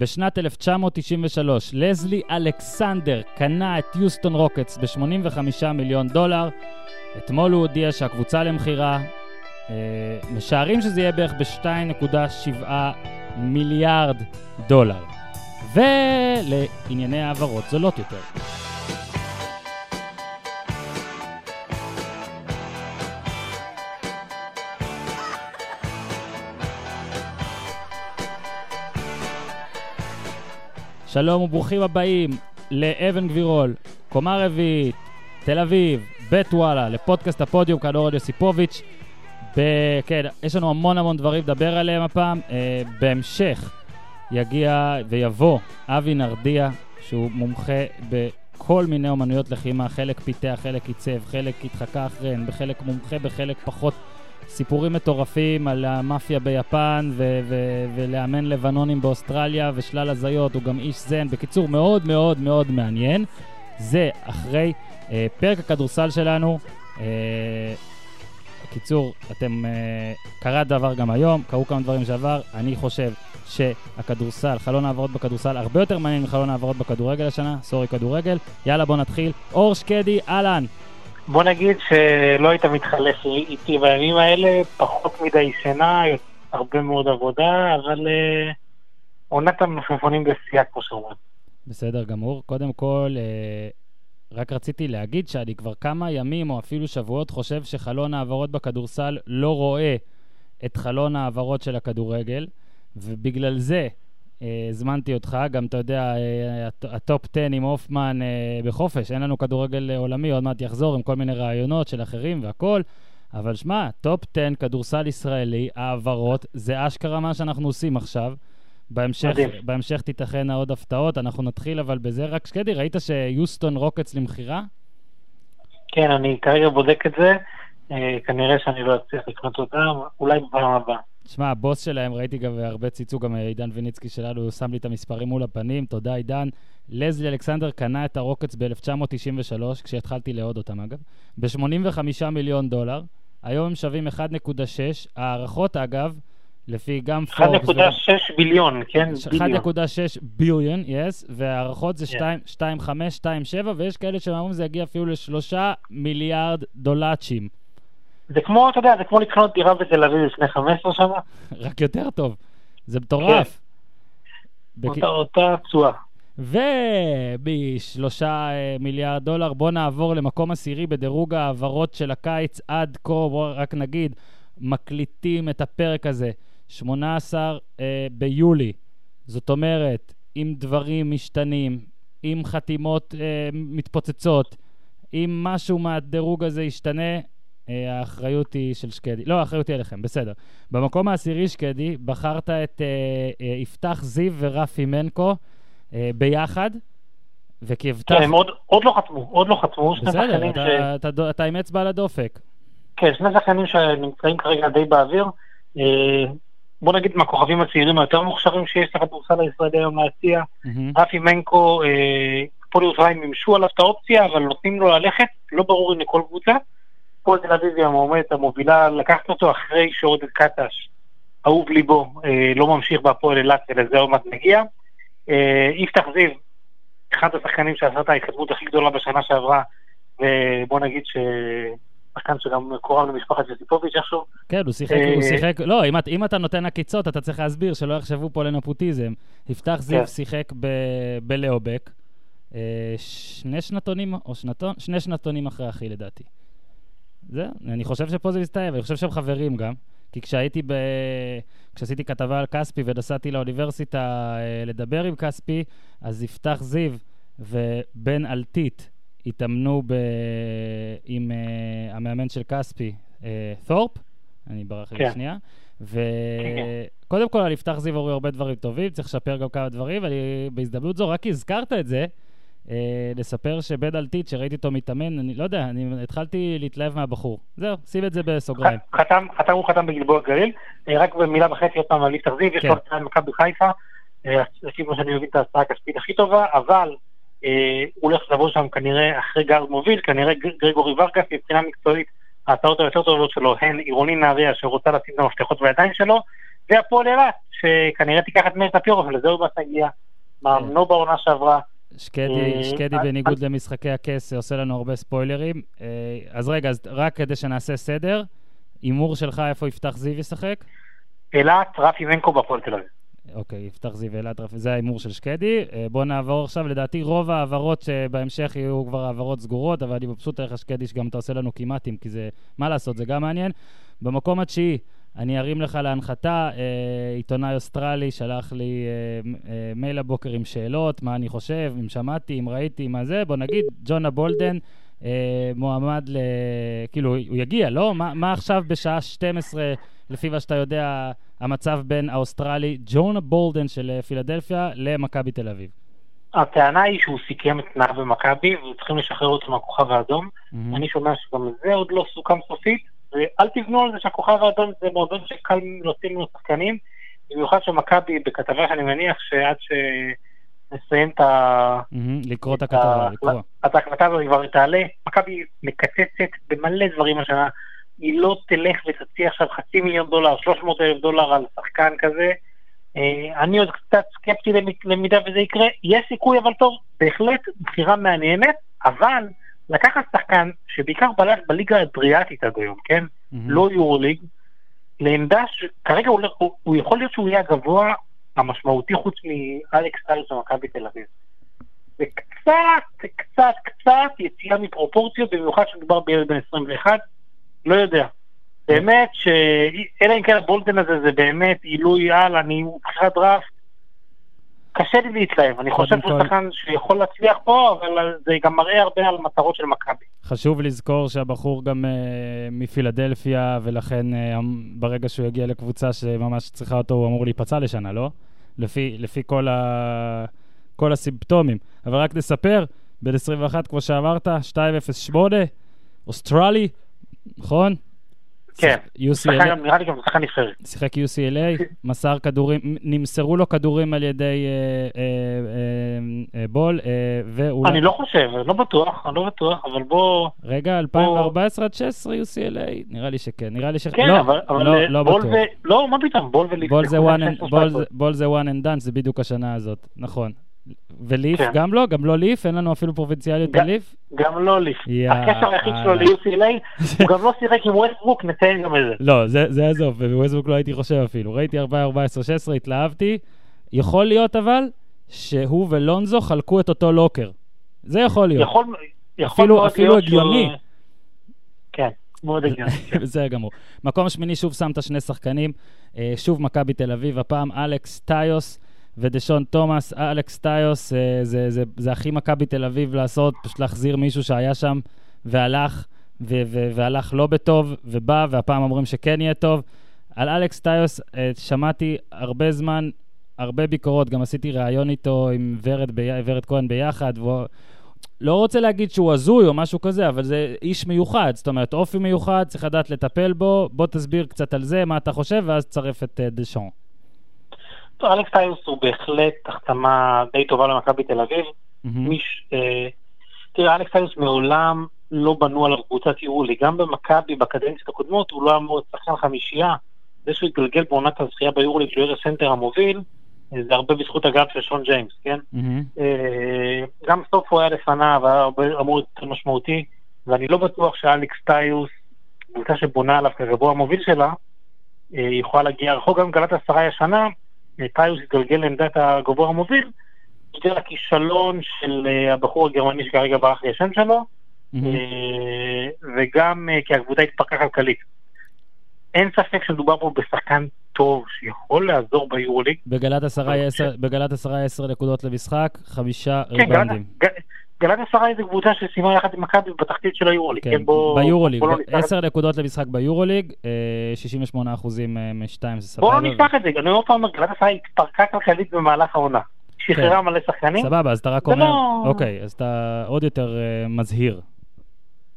בשנת 1993, לזלי אלכסנדר קנה את יוסטון רוקטס ב-85 מיליון דולר. אתמול הוא הודיע שהקבוצה למכירה, אה, משערים שזה יהיה בערך ב-2.7 מיליארד דולר. ולענייני העברות זולות יותר. שלום וברוכים הבאים לאבן גבירול, קומה רביעית, תל אביב, בית וואלה, לפודקאסט הפודיום, כאן אורן יוסיפוביץ'. ב... כן, יש לנו המון המון דברים לדבר עליהם הפעם. אה, בהמשך יגיע ויבוא אבי נרדיה, שהוא מומחה בכל מיני אומנויות לחימה, חלק פיתח, חלק עיצב, חלק התחקה אחריהן, בחלק מומחה, בחלק פחות. סיפורים מטורפים על המאפיה ביפן ו- ו- ולאמן לבנונים באוסטרליה ושלל הזיות, הוא גם איש זן. בקיצור, מאוד מאוד מאוד מעניין. זה אחרי אה, פרק הכדורסל שלנו. אה, בקיצור, אתם... אה, קרה דבר גם היום, קרו כמה דברים שעבר. אני חושב שהכדורסל, חלון העברות בכדורסל, הרבה יותר מעניין מחלון העברות בכדורגל השנה. סורי כדורגל. יאללה, בוא נתחיל. אור שקדי, אהלן. בוא נגיד שלא היית מתחלף איתי בימים האלה, פחות מדי שינה, הרבה מאוד עבודה, אבל uh, עונת המלפפונים בשיאה, כמו שאומרים. בסדר גמור. קודם כל, אה, רק רציתי להגיד שאני כבר כמה ימים או אפילו שבועות חושב שחלון העברות בכדורסל לא רואה את חלון העברות של הכדורגל, ובגלל זה אה, הזמנתי אותך, גם אתה יודע, אה, הטופ 10 עם הופמן אה, בחופש, אין לנו כדורגל עולמי, עוד מעט יחזור עם כל מיני רעיונות של אחרים והכול. אבל שמע, טופ 10, כדורסל ישראלי, העברות, זה אשכרה מה שאנחנו עושים עכשיו. בהמשך, בהמשך תיתכנה עוד הפתעות, אנחנו נתחיל אבל בזה. רק שקדי, ראית שיוסטון רוקטס למכירה? כן, אני כרגע בודק את זה. כנראה שאני לא אצליח לקנות אותם, אולי בפעם הבאה. שמע, הבוס שלהם, ראיתי גם הרבה ציצו, גם עידן וניצקי שלנו, הוא שם לי את המספרים מול הפנים, תודה עידן. לזלי אלכסנדר קנה את הרוקטס ב-1993, כשהתחלתי לאהוד אותם אגב, ב-85 מיליון דולר. היום הם שווים 1.6. הערכות אגב, לפי גם פורבס... 1.6 ביליון, כן? 1.6 ביליון, יס, והערכות זה 2.5, 2.7, ויש כאלה שאומרים שזה יגיע אפילו ל-3 מיליארד דולאצ'ים. זה כמו, אתה יודע, זה כמו לקנות דירה בתל אביב לפני 15 שנה. רק יותר טוב. זה מטורף. כן. אותה, תשואה. ובשלושה אה, מיליארד דולר, בואו נעבור למקום עשירי בדירוג ההעברות של הקיץ עד כה, בואו רק נגיד, מקליטים את הפרק הזה, 18 אה, ביולי. זאת אומרת, אם דברים משתנים, אם חתימות אה, מתפוצצות, אם משהו מהדירוג הזה ישתנה, האחריות היא של שקדי. לא, האחריות היא עליכם, בסדר. במקום העשירי, שקדי, בחרת את אה, אה, יפתח זיו ורפי מנקו אה, ביחד, וכיבטח... כן, הם עוד, עוד לא חתמו, עוד לא חתמו. בסדר, אתה, ש... אתה, אתה, אתה עם אצבע על הדופק. כן, שני שחקנים שנמצאים כרגע די באוויר. אה, בוא נגיד מהכוכבים הצעירים היותר מוכשרים שיש לכדורסל הישראלי היום להציע. Mm-hmm. רפי מנקו, אה, פועל ירושלים מימשו עליו את האופציה, אבל נותנים לו ללכת, לא ברור אם לכל קבוצה. הפועל תל אביב היא המועמדת המובילה לקחת אותו אחרי שעודד קטש, אהוב ליבו, אה, לא ממשיך בהפועל אילת, ולזה עוד מעט נגיע. אה, יפתח זיו, אחד השחקנים שעשה את ההתקדמות הכי גדולה בשנה שעברה, ובוא נגיד ש... שחקן שגם קורב למשפחת יוסיפוביץ' איכשהו. כן, הוא שיחק, הוא אה, שיחק, לא, אם, אם אתה נותן עקיצות, אתה צריך להסביר, שלא יחשבו פה לנפוטיזם. יפתח זיו כן. שיחק בלאובק, אה, שני שנתונים, או שנתון, שני שנתונים אחרי אחי לדעתי. זה, אני חושב שפה זה מסתיים, אני חושב שהם חברים גם. כי כשהייתי ב... כשעשיתי כתבה על כספי ונסעתי לאוניברסיטה אה, לדבר עם כספי, אז יפתח זיו ובן אלטית התאמנו ב... עם uh, המאמן של כספי, uh, תורפ, אני ברח לי כן. שנייה, וקודם כל על יפתח זיו הורי הרבה דברים טובים, צריך לשפר גם כמה דברים, ובהזדמנות זו רק הזכרת את זה, אה, לספר שבן אלטית, שראיתי אותו מתאמן, אני לא יודע, אני התחלתי להתלהב מהבחור. זהו, שים את זה בסוגריים. חתם, חתם הוא חתם בגלבוע גליל. אה, רק במילה וחצי עוד פעם על ליפתר זיו, יש לו הצעה עם מכבי חיפה, אה, לפי מה שאני מבין את ההצעה הכספית הכי טובה, אבל אה, הוא הולך לבוא שם כנראה אחרי גארד מוביל, כנראה גרגורי ורקס, מבחינה מקצועית, ההצעות היותר טובות שלו הן עירוני נהריה שרוצה לשים את המפתחות בידיים שלו, והפועל אילת, שכנראה תיקח את מאיר ספירו, ולזה הוא בס הגיע. מאמנו בעונה שעברה. שקדי, אה, שקדי בניגוד למשחקי הכס עושה לנו הרבה ספוילרים. אז רגע, אז רק כדי שנעשה סדר, הימור שלך איפה יפתח זיו ישחק? אילת, רפי מנקו בפועל תל אביב. אוקיי, יפתח זיו אילת, זה ההימור של שקדי. בואו נעבור עכשיו, לדעתי רוב ההעברות שבהמשך יהיו כבר העברות סגורות, אבל אני מבסוט עליך שקדי שגם אתה עושה לנו כמעטים, כי זה, מה לעשות, זה גם מעניין. במקום התשיעי, אני ארים לך להנחתה, אה, עיתונאי אוסטרלי שלח לי אה, אה, מייל הבוקר עם שאלות, מה אני חושב, אם שמעתי, אם ראיתי, מה זה, בוא נגיד, ג'ונה בולדן אה, מועמד ל... כאילו, הוא יגיע, לא? מה, מה עכשיו בשעה 12, לפי מה שאתה יודע, המצב בין האוסטרלי, ג'ונה בולדן של אה, פילדלפיה למכבי תל אביב? הטענה היא שהוא סיכם את תנאיו במכבי, וצריכים לשחרר אותו מהכוכב האדום. Mm-hmm. אני שומע שגם זה עוד לא סוכם סופית. ואל תבנו על זה שהכוכב האדום זה מועדון שקל להוציא ממנו שחקנים, במיוחד שמכבי, בכתבה שאני מניח שעד שנסיים את ה... לקרוא את הכתבה, לקרוא. את ההקלטה הזאת כבר תעלה, מכבי מקצצת במלא דברים השנה. היא לא תלך ותציע עכשיו חצי מיליון דולר, 300 אלף דולר על שחקן כזה. אה, אני עוד קצת סקפטי למידה וזה יקרה. יש סיכוי, אבל טוב, בהחלט בחירה מעניינת, אבל לקחת שחקן שבעיקר בלט בליגה האדריאטית עד היום, כן? Mm-hmm. לא יורוליג, לעמדה שכרגע הוא, לא- הוא, הוא יכול להיות שהוא יהיה הגבוה המשמעותי חוץ מאלכס טיילס במכבי תל אביב. זה קצת, קצת, קצת יציאה מפרופורציות, במיוחד כשמדובר בילד בן 21, לא יודע. באמת, ש... אלא אם כן הבולדן הזה זה באמת עילוי על, אני מבחינת דראפט, קשה לי להתלהב, אני חושב שהוא שחקן שיכול להצליח פה, אבל זה גם מראה הרבה על מטרות של מכבי. חשוב לזכור שהבחור גם uh, מפילדלפיה, ולכן uh, ברגע שהוא יגיע לקבוצה שממש צריכה אותו, הוא אמור להיפצע לשנה, לא? לפי, לפי כל, ה... כל הסימפטומים. אבל רק נספר, בן 21, כמו שאמרת, 208, אוסטרלי, נכון? כן, UCLA, נראה לי גם שחקן נבחרת. שיחק UCLA, מסר כדורים, נמסרו לו כדורים על ידי אה, אה, אה, בול, ואולי... אני לא חושב, לא בטוח, אני לא בטוח, אבל בוא... רגע, 2014 עד 16 UCLA? נראה לי שכן, נראה לי ש... כן, לא, אבל לא, לא בטוח. לא, מה פתאום, בול וליף. בול זה one and done, זה בדיוק השנה הזאת, נכון. וליף כן. גם לא? גם לא ליף? אין לנו אפילו פרובינציאליות בליף? גם לא ליף. הקשר היחיד שלו ל-UCLA, הוא גם לא שיחק עם ווסטבוק, נציין גם את זה. לא, זה עזוב, ובווסטבוק לא הייתי חושב אפילו. ראיתי 4-14-16, התלהבתי. יכול להיות אבל, שהוא ולונזו חלקו את אותו לוקר. זה יכול להיות. יכול, יכול אפילו, אפילו הגיוני. ש... כן, מאוד הגיוני. בסדר גמור. מקום שמיני, שוב שמת שני שחקנים. אה, שוב מכבי תל אביב, הפעם אלכס טיוס. ודשון תומאס, אלכס טיוס, אה, זה, זה, זה הכי מכבי תל אביב לעשות, פשוט להחזיר מישהו שהיה שם והלך, ו, ו, והלך לא בטוב, ובא, והפעם אומרים שכן יהיה טוב. על אלכס טיוס אה, שמעתי הרבה זמן, הרבה ביקורות, גם עשיתי ראיון איתו עם ורד, ורד כהן ביחד, והוא... לא רוצה להגיד שהוא הזוי או משהו כזה, אבל זה איש מיוחד, זאת אומרת, אופי מיוחד, צריך לדעת לטפל בו. בוא תסביר קצת על זה, מה אתה חושב, ואז תצרף את uh, דשון. אלכס טיוס הוא בהחלט החתמה די טובה למכבי תל אביב. מיש, אה, תראה, אלכס טיוס מעולם לא בנו עליו קבוצת יורולי. גם במכבי, בקדנציות הקודמות, הוא לא אמור להיות שחקן חמישייה. זה שהוא התגלגל בעונת הזכייה ביורולי כשהוא יהיה הסנטר המוביל, זה הרבה בזכות הגב של שון ג'יימס, כן? אה, גם סוף הוא היה לפניו, היה אמור להיות יותר משמעותי, ואני לא בטוח שאלכס טיוס, קבוצה שבונה עליו כגבוה המוביל שלה, אה, יכולה להגיע רחוק גם גלת עשרה השנה, טיוס התגלגל לעמדת הגבוה המוביל, בגלל הכישלון של אה, הבחור הגרמני שכרגע ברח לי השם שלו, אה, וגם אה, כי הקבוצה התפרקה כלכלית. אין ספק שמדובר פה בשחקן טוב שיכול לעזור ביורוליג. בגלת עשרה עשר נקודות למשחק, חמישה כן, ריבנדים. עשרה היא קבוצה שסיימה יחד עם מכבי בתחתית של היורוליג. כן, כן בוא, ביורוליג, בוא לא עשר נקודות למשחק ביורוליג, 68 אה, אחוזים אה, משתיים, זה סבבה. בוא לא נפתח את זה, אני עוד פעם אומר, עשרה התפרקה כלכלית במהלך העונה. שחררה כן. מלא שחקנים. סבבה, אז אתה רק אומר, לא... אוקיי, אז אתה עוד יותר uh, מזהיר.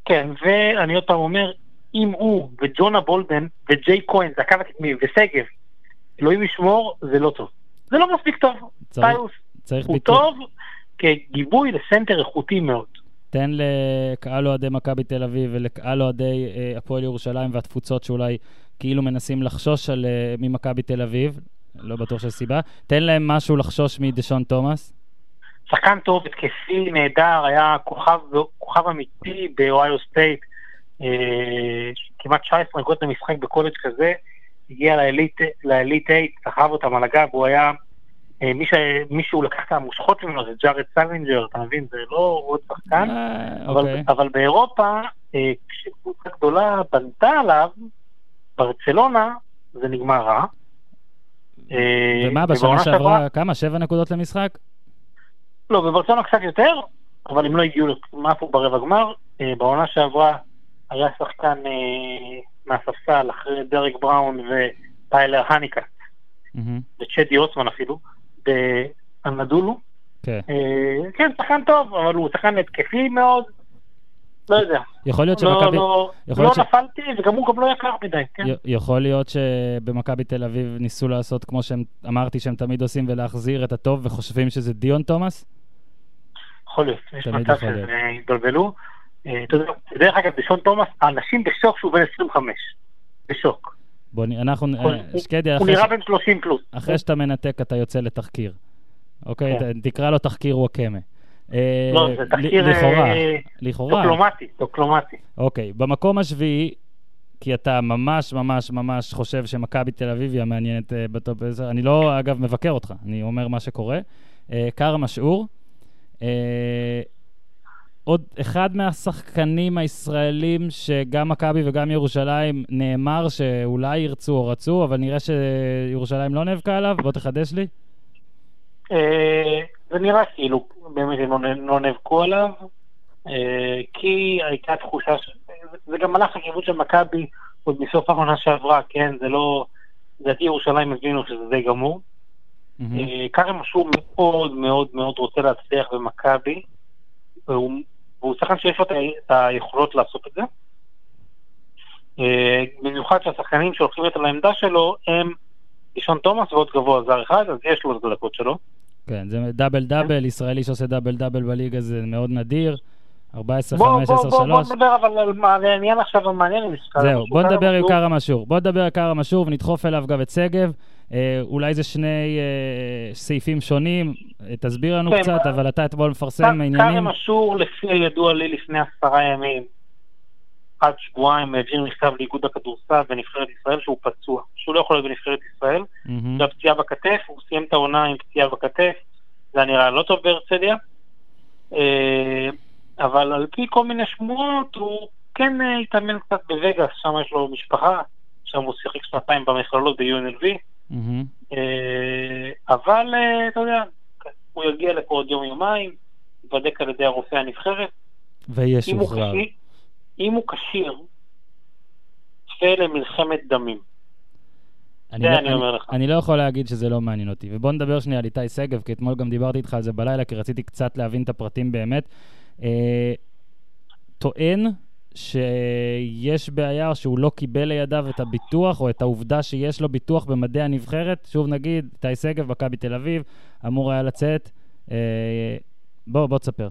כן, ואני עוד פעם אומר, אם הוא וג'ונה בולדן וג'יי כהן, זה הקו הקדמי, ושגב, אלוהים ישמור, זה לא טוב. זה לא מספיק טוב. צריך, צריך הוא ביטוי. טוב, כגיבוי לסנטר איכותי מאוד. תן לקהל אוהדי מכבי תל אביב ולקהל אוהדי אה, הפועל ירושלים והתפוצות שאולי כאילו מנסים לחשוש על, uh, ממכבי תל אביב, לא בטוח שיש סיבה. תן להם משהו לחשוש מדשון תומאס. שחקן טוב, התקפי, נהדר, היה כוכב, כוכב אמיתי באוהיו סטייט, אה, כמעט 19 נקודות למשחק בקולג' כזה, הגיע ל Elite, ל Elite 8, סחב אותם על הגב, הוא היה, אה, מי ש, מישהו לקח את המושכות ממנו, זה ג'ארד סלינג'ר, אתה מבין? זה לא עוד שחקן, אה, אבל, אוקיי. אבל באירופה, אה, כשקבוצה גדולה בנתה עליו, ברצלונה, זה נגמר רע. אה, ומה, בשנה שעברה, כמה? שבע נקודות למשחק? לא, בברצלונה קצת יותר, אבל הם לא הגיעו, עפו ברבע גמר. אה, בעונה שעברה היה שחקן אה, מהספסל אחרי דרק בראון וטיילר הניקה. וצ'די אוסמן אפילו, באנדולו. כן. אה, כן, שחקן טוב, אבל הוא שחקן התקפי מאוד. לא יודע. יכול להיות לא, שמכבי... לא, לא להיות ש- נפלתי, וגם הוא גם לא יקר מדי, כן? י- יכול להיות שבמכבי תל אביב ניסו לעשות כמו שהם, אמרתי שהם תמיד עושים, ולהחזיר את הטוב, וחושבים שזה דיון תומאס? יכול להיות, יש מצב. שזה התבלבלו. אה, יודע, דרך אגב, בשון תומאס, האנשים בשוק שהוא בן 25. בשוק. בוא, אנחנו, אה, שקדי, הוא אחרי, נראה ש- בן 30 פלוס. אחרי שאתה מנתק אתה יוצא לתחקיר. אוקיי? כן. תקרא לו תחקיר וואקמה. אה, לא, זה תחקיר לכאורה, אה, לכאורה. דוקלומטי, דוקלומטי. אוקיי, במקום השביעי, כי אתה ממש ממש ממש חושב שמכבי תל אביב היא המעניינת בטופ 10, אני לא, אגב, מבקר אותך, אני אומר מה שקורה. קארם אשעור, עוד אחד מהשחקנים הישראלים שגם מכבי וגם ירושלים נאמר שאולי ירצו או רצו, אבל נראה שירושלים לא נאבקה עליו, בוא תחדש לי. אה, זה נראה כאילו באמת הם לא לא נאבקו עליו, אה, כי הייתה תחושה, ש- זה גם הלך לכיוון של מכבי עוד מסוף העונה שעברה, כן? זה לא... לדעתי ירושלים הבינו שזה די גמור. אה, כרם אשור מאוד מאוד מאוד רוצה להצליח במכבי, והוא והוא שחקן שיש לו את היכולות לעשות את זה. אה, במיוחד שהשחקנים שהולכים יותר לעמדה שלו הם לישון תומאס ועוד גבוה זר אחד, אז יש לו את הדקות שלו. כן, זה דאבל דאבל, ישראלי שעושה דאבל דאבל בליגה זה מאוד נדיר. 14, בוא, 15, בוא, בוא, בוא 3. נדבר אבל על העניין עכשיו המעניין. זהו, בוא נדבר עם קארם אשור. בוא נדבר על קארם אשור ונדחוף אליו גם את שגב. אה, אולי זה שני אה, סעיפים שונים, אה, תסביר לנו כן, קצת, אבל אתה אתמול מפרסם כרם עניינים. אשור, לפי הידוע לי לפני עשרה ימים, עד שבועיים העביר מכתב לאיגוד הכדורסל בנבחרת ישראל שהוא פצוע, שהוא לא יכול להיות בנבחרת ישראל. מהמם. זה הפציעה בכתף, הוא סיים את העונה עם פציעה בכתף, זה היה נראה לא טוב בהרצליה. אה, אבל על פי כל מיני שמועות, הוא כן אה, התאמן קצת בווגאס, שם יש לו משפחה, שם הוא שיחק שנתיים במכללות ב-UNLV, מהמם. אה, אבל אה, אתה יודע, הוא יגיע לפה עוד יום-יומיים, ייבדק על ידי הרופא הנבחרת. וישוחרר. אם הוא כשיר, צפה למלחמת דמים. אני זה לא- אני אומר לך. אני לא יכול להגיד שזה לא מעניין אותי. ובוא נדבר שנייה על איתי שגב, כי אתמול גם דיברתי איתך על זה בלילה, כי רציתי קצת להבין את הפרטים באמת. אה, טוען שיש בעיה או שהוא לא קיבל לידיו את הביטוח, או את העובדה שיש לו ביטוח במדי הנבחרת. שוב נגיד, איתי שגב, מכבי תל אביב, אמור היה לצאת. אה, בוא, בוא תספר.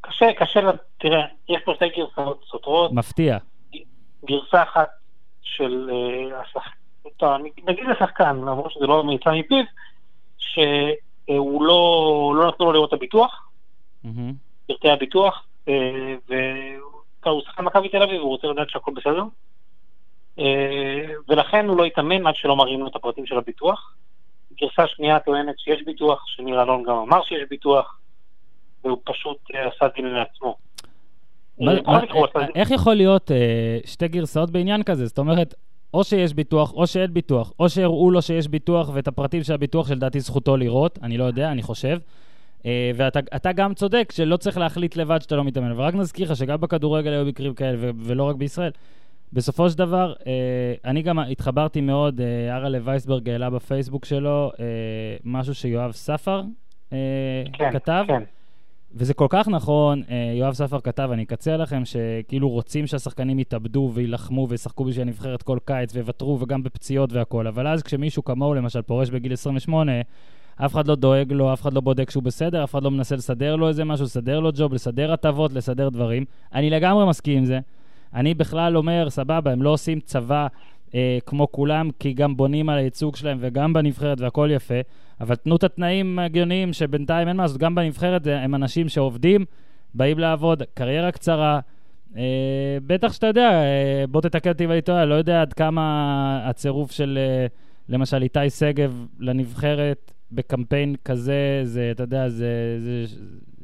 קשה, קשה, תראה, יש פה שתי גרסאות סותרות. מפתיע. גרסה אחת של אה, השחקן, נגיד לשחקן, למרות שזה לא מיצא מפיו, שהוא לא, לא נתנו לו לראות את הביטוח. פרטי הביטוח, אה, והוא שחקן מכבי תל אביב, הוא רוצה לדעת שהכל בסדר, אה, ולכן הוא לא יתאמן עד שלא מראים לו את הפרטים של הביטוח. גרסה שנייה טוענת שיש ביטוח, שניר אלון גם אמר שיש ביטוח, והוא פשוט אה, עשה דין לעצמו. אה, הוא איך יכול להיות שתי גרסאות בעניין כזה? זאת אומרת, או שיש ביטוח, או שאין ביטוח, או שהראו לו שיש ביטוח ואת הפרטים של הביטוח שלדעתי זכותו לראות, אני לא יודע, אני חושב. אה, ואתה אתה גם צודק שלא צריך להחליט לבד שאתה לא מתאמן. אבל רק נזכיר לך שגם בכדורגל היו מקרים כאלה, ו- ולא רק בישראל. בסופו של דבר, אה, אני גם התחברתי מאוד, אה, אראלה וייסברג העלה בפייסבוק שלו משהו שיואב ספר כן, כתב. כן. וזה כל כך נכון, יואב ספר כתב, אני אקצר לכם, שכאילו רוצים שהשחקנים יתאבדו ויילחמו וישחקו בשביל הנבחרת כל קיץ ויוותרו וגם בפציעות והכול, אבל אז כשמישהו כמוהו למשל פורש בגיל 28, אף אחד לא דואג לו, אף אחד לא בודק שהוא בסדר, אף אחד לא מנסה לסדר לו איזה משהו, לסדר לו ג'וב, לסדר הטבות, לסדר דברים. אני לגמרי מסכים עם זה. אני בכלל אומר, סבבה, הם לא עושים צבא אה, כמו כולם, כי גם בונים על הייצוג שלהם וגם בנבחרת והכל יפה, אבל תנו את התנאים הגיוניים שבינתיים אין מה לעשות, גם בנבחרת הם אנשים שעובדים, באים לעבוד, קריירה קצרה. אה, בטח שאתה יודע, אה, בוא תתקן אותי ואני טועה, לא יודע עד כמה הצירוף של אה, למשל איתי שגב לנבחרת בקמפיין כזה, זה, אתה יודע, זה, זה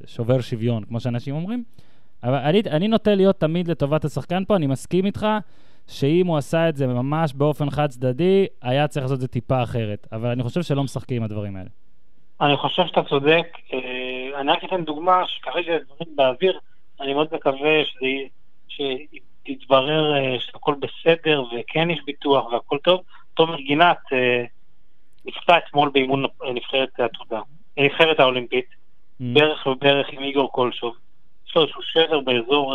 שובר שוויון, כמו שאנשים אומרים. אבל אני, אני נוטה להיות תמיד לטובת השחקן פה, אני מסכים איתך שאם הוא עשה את זה ממש באופן חד צדדי, היה צריך לעשות את זה טיפה אחרת. אבל אני חושב שלא משחקים עם הדברים האלה. אני חושב שאתה צודק. אה, אני רק אתן דוגמה שכרגע דברים באוויר, אני מאוד מקווה שזה, שיתברר אה, שהכל בסדר וכן יש ביטוח והכל טוב. תומר גינת אה, נפצע אתמול באימון נבחרת העתודה, נבחרת האולימפית, mm. בערך ובערך עם איגור קולשוב. יש לו איזשהו שבר באזור,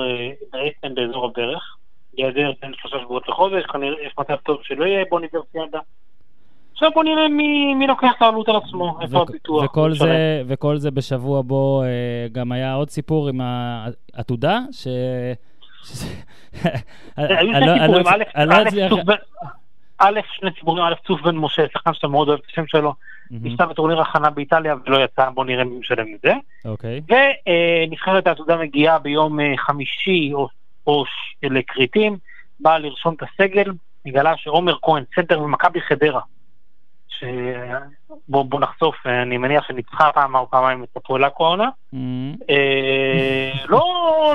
בעצם באזור הברך. ייעדר בין שלושה שבועות לחודש, כנראה יש מצב טוב שלא יהיה באוניברסיאדה. עכשיו בוא נראה מי, מי לוקח את העלות על עצמו, איפה הפיתוח. וכל זה, וכל זה בשבוע בו אה, גם היה עוד סיפור עם העתודה, ש... היו שני סיפורים, א', שני סיפורים, א', צוף בן משה, שחקן שאתה מאוד אוהב את השם שלו, ניסה בטורניר הכנה באיטליה ולא יצא, בוא נראה מי משלם את זה. אוקיי. ונבחרת העתודה מגיעה ביום אה, חמישי או לכריתים, בא לרשום את הסגל, נגלה שעומר כהן, צנטר ממכבי חדרה, שבוא בוא נחשוף, אני מניח שניצחה פעם או פעמיים את הפועל עכו העונה, mm-hmm. אה, לא,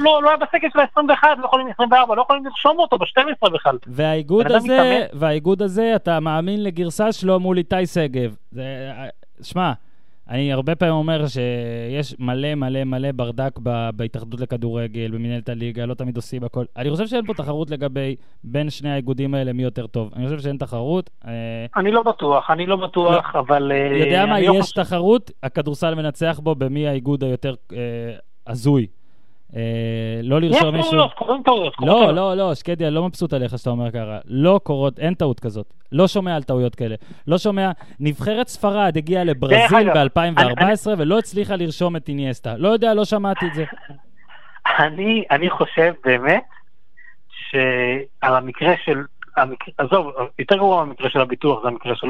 לא, לא היה בסגל של ה-21, לא יכולים 24, לא יכולים לרשום אותו ב-12 בכלל. והאיגוד הזה, והאיגוד הזה, אתה מאמין לגרסה שלו מול איתי שגב. שמע, אני הרבה פעמים אומר שיש מלא מלא מלא ברדק ב, בהתאחדות לכדורגל, במנהלת הליגה, לא תמיד עושים הכל. אני חושב שאין פה תחרות לגבי בין שני האיגודים האלה מי יותר טוב. אני חושב שאין תחרות. אה, אני לא בטוח, אני לא בטוח, לא, אבל... אה, יודע מה, לא יש חושב... תחרות, הכדורסל מנצח בו במי האיגוד היותר אה, הזוי. אה, לא לרשום מישהו... יש טעויות, קורים טעויות. לא, לא, לא, שקדי, אני לא מבסוט עליך שאתה אומר ככה. לא קורות, אין טעות כזאת. לא שומע על טעויות כאלה. לא שומע, נבחרת ספרד הגיעה לברזיל ב-2014 ולא הצליחה לרשום את איניאסטה. לא יודע, לא שמעתי את זה. אני, אני חושב באמת שעל המקרה של, המקרה, עזוב, יותר גרוע מהמקרה של הביטוח, זה המקרה של,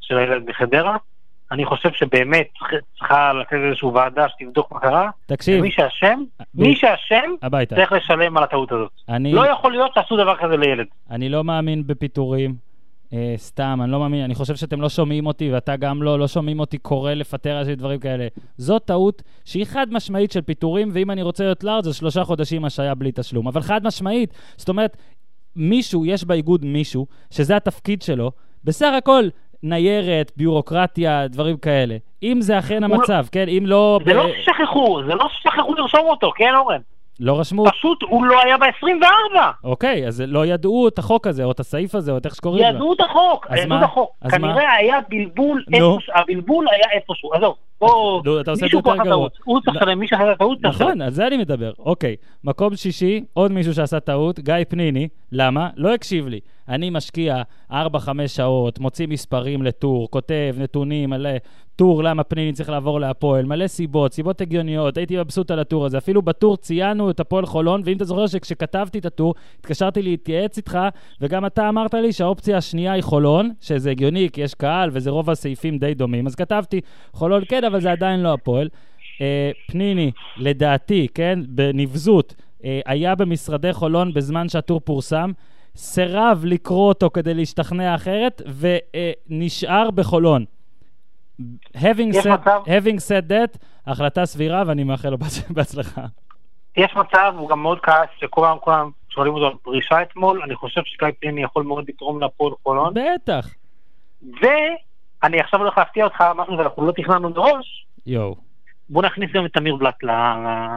של הילד מחדרה. אני חושב שבאמת צריכה לתת איזושהי ועדה שתבדוק מה קרה. תקשיב. מי שאשם, ב... מי שאשם, צריך לשלם על הטעות הזאת. אני... לא יכול להיות שעשו דבר כזה לילד. אני לא מאמין בפיטורים. אה, סתם, אני לא מאמין, אני חושב שאתם לא שומעים אותי, ואתה גם לא, לא שומעים אותי קורא לפטר על דברים כאלה. זאת טעות שהיא חד משמעית של פיטורים, ואם אני רוצה להיות לארג' אז שלושה חודשים השעיה בלי תשלום. אבל חד משמעית, זאת אומרת, מישהו, יש באיגוד מישהו, שזה התפקיד שלו, בסך הכל ניירת, ביורוקרטיה, דברים כאלה. אם זה אכן לא- המצב, לא, כן? אם לא... זה. לא ששכחו, זה לא ששכחו לרשום אותו, כן, אורן? לא רשמו. פשוט הוא לא היה ב-24. אוקיי, אז לא ידעו את החוק הזה, או את הסעיף הזה, או את איך שקוראים לו. ידעו את החוק, ידעו את החוק. כנראה היה בלבול איפשהו, הבלבול היה איפשהו. עזוב, בוא, מישהו פה עשה טעות. הוא צריך לשלם, מי שעשה טעות צריך נכון, על זה אני מדבר. אוקיי, מקום שישי, עוד מישהו שעשה טעות, גיא פניני. למה? לא הקשיב לי. אני משקיע 4-5 שעות, מוציא מספרים לטור, כותב נתונים על טור, למה פניני צריך לעבור להפועל, מלא סיבות, סיבות הגיוניות, הייתי מבסוט על הטור הזה. אפילו בטור ציינו את הפועל חולון, ואם אתה זוכר שכשכתבתי את הטור, התקשרתי להתייעץ איתך, וגם אתה אמרת לי שהאופציה השנייה היא חולון, שזה הגיוני, כי יש קהל וזה רוב הסעיפים די דומים, אז כתבתי חולון כן, אבל זה עדיין לא הפועל. אה, פניני, לדעתי, כן, בנבזות, אה, היה במשרדי חולון בזמן שהטור פורסם. סירב לקרוא אותו כדי להשתכנע אחרת, ונשאר בחולון. Having said, מצב... having said that, החלטה סבירה, ואני מאחל לו בהצלחה. יש מצב, הוא גם מאוד כעס, שכולם כולם שואלים אותו על פרישה אתמול, אני חושב שגיא פניני יכול מאוד לתרום להפועל חולון. בטח. ואני עכשיו הולך להפתיע אותך, משהו שאנחנו לא תכננו מראש. יואו. בוא נכניס גם את אמיר בלאט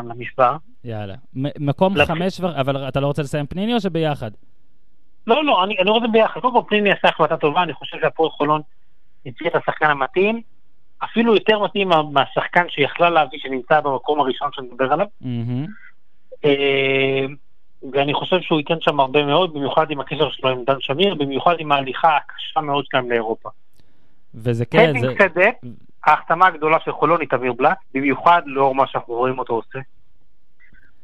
למשוואה. יאללה. מקום חמש, אבל אתה לא רוצה לסיים פניני או שביחד? לא, לא, אני, אני רואה את זה ביחד. קודם כל פניני עשה החלטה טובה, אני חושב שהפועל חולון הציע את השחקן המתאים, אפילו יותר מתאים מהשחקן שיכלה להביא שנמצא במקום הראשון שאני מדבר עליו. אה, ואני חושב שהוא ייתן שם הרבה מאוד, במיוחד עם הקשר שלו עם דן שמיר, במיוחד עם ההליכה הקשה מאוד שלהם לאירופה. וזה כן, זה... צדק, ההחתמה הגדולה של חולון היא תמיר בלאט, במיוחד לאור מה שאנחנו רואים אותו עושה.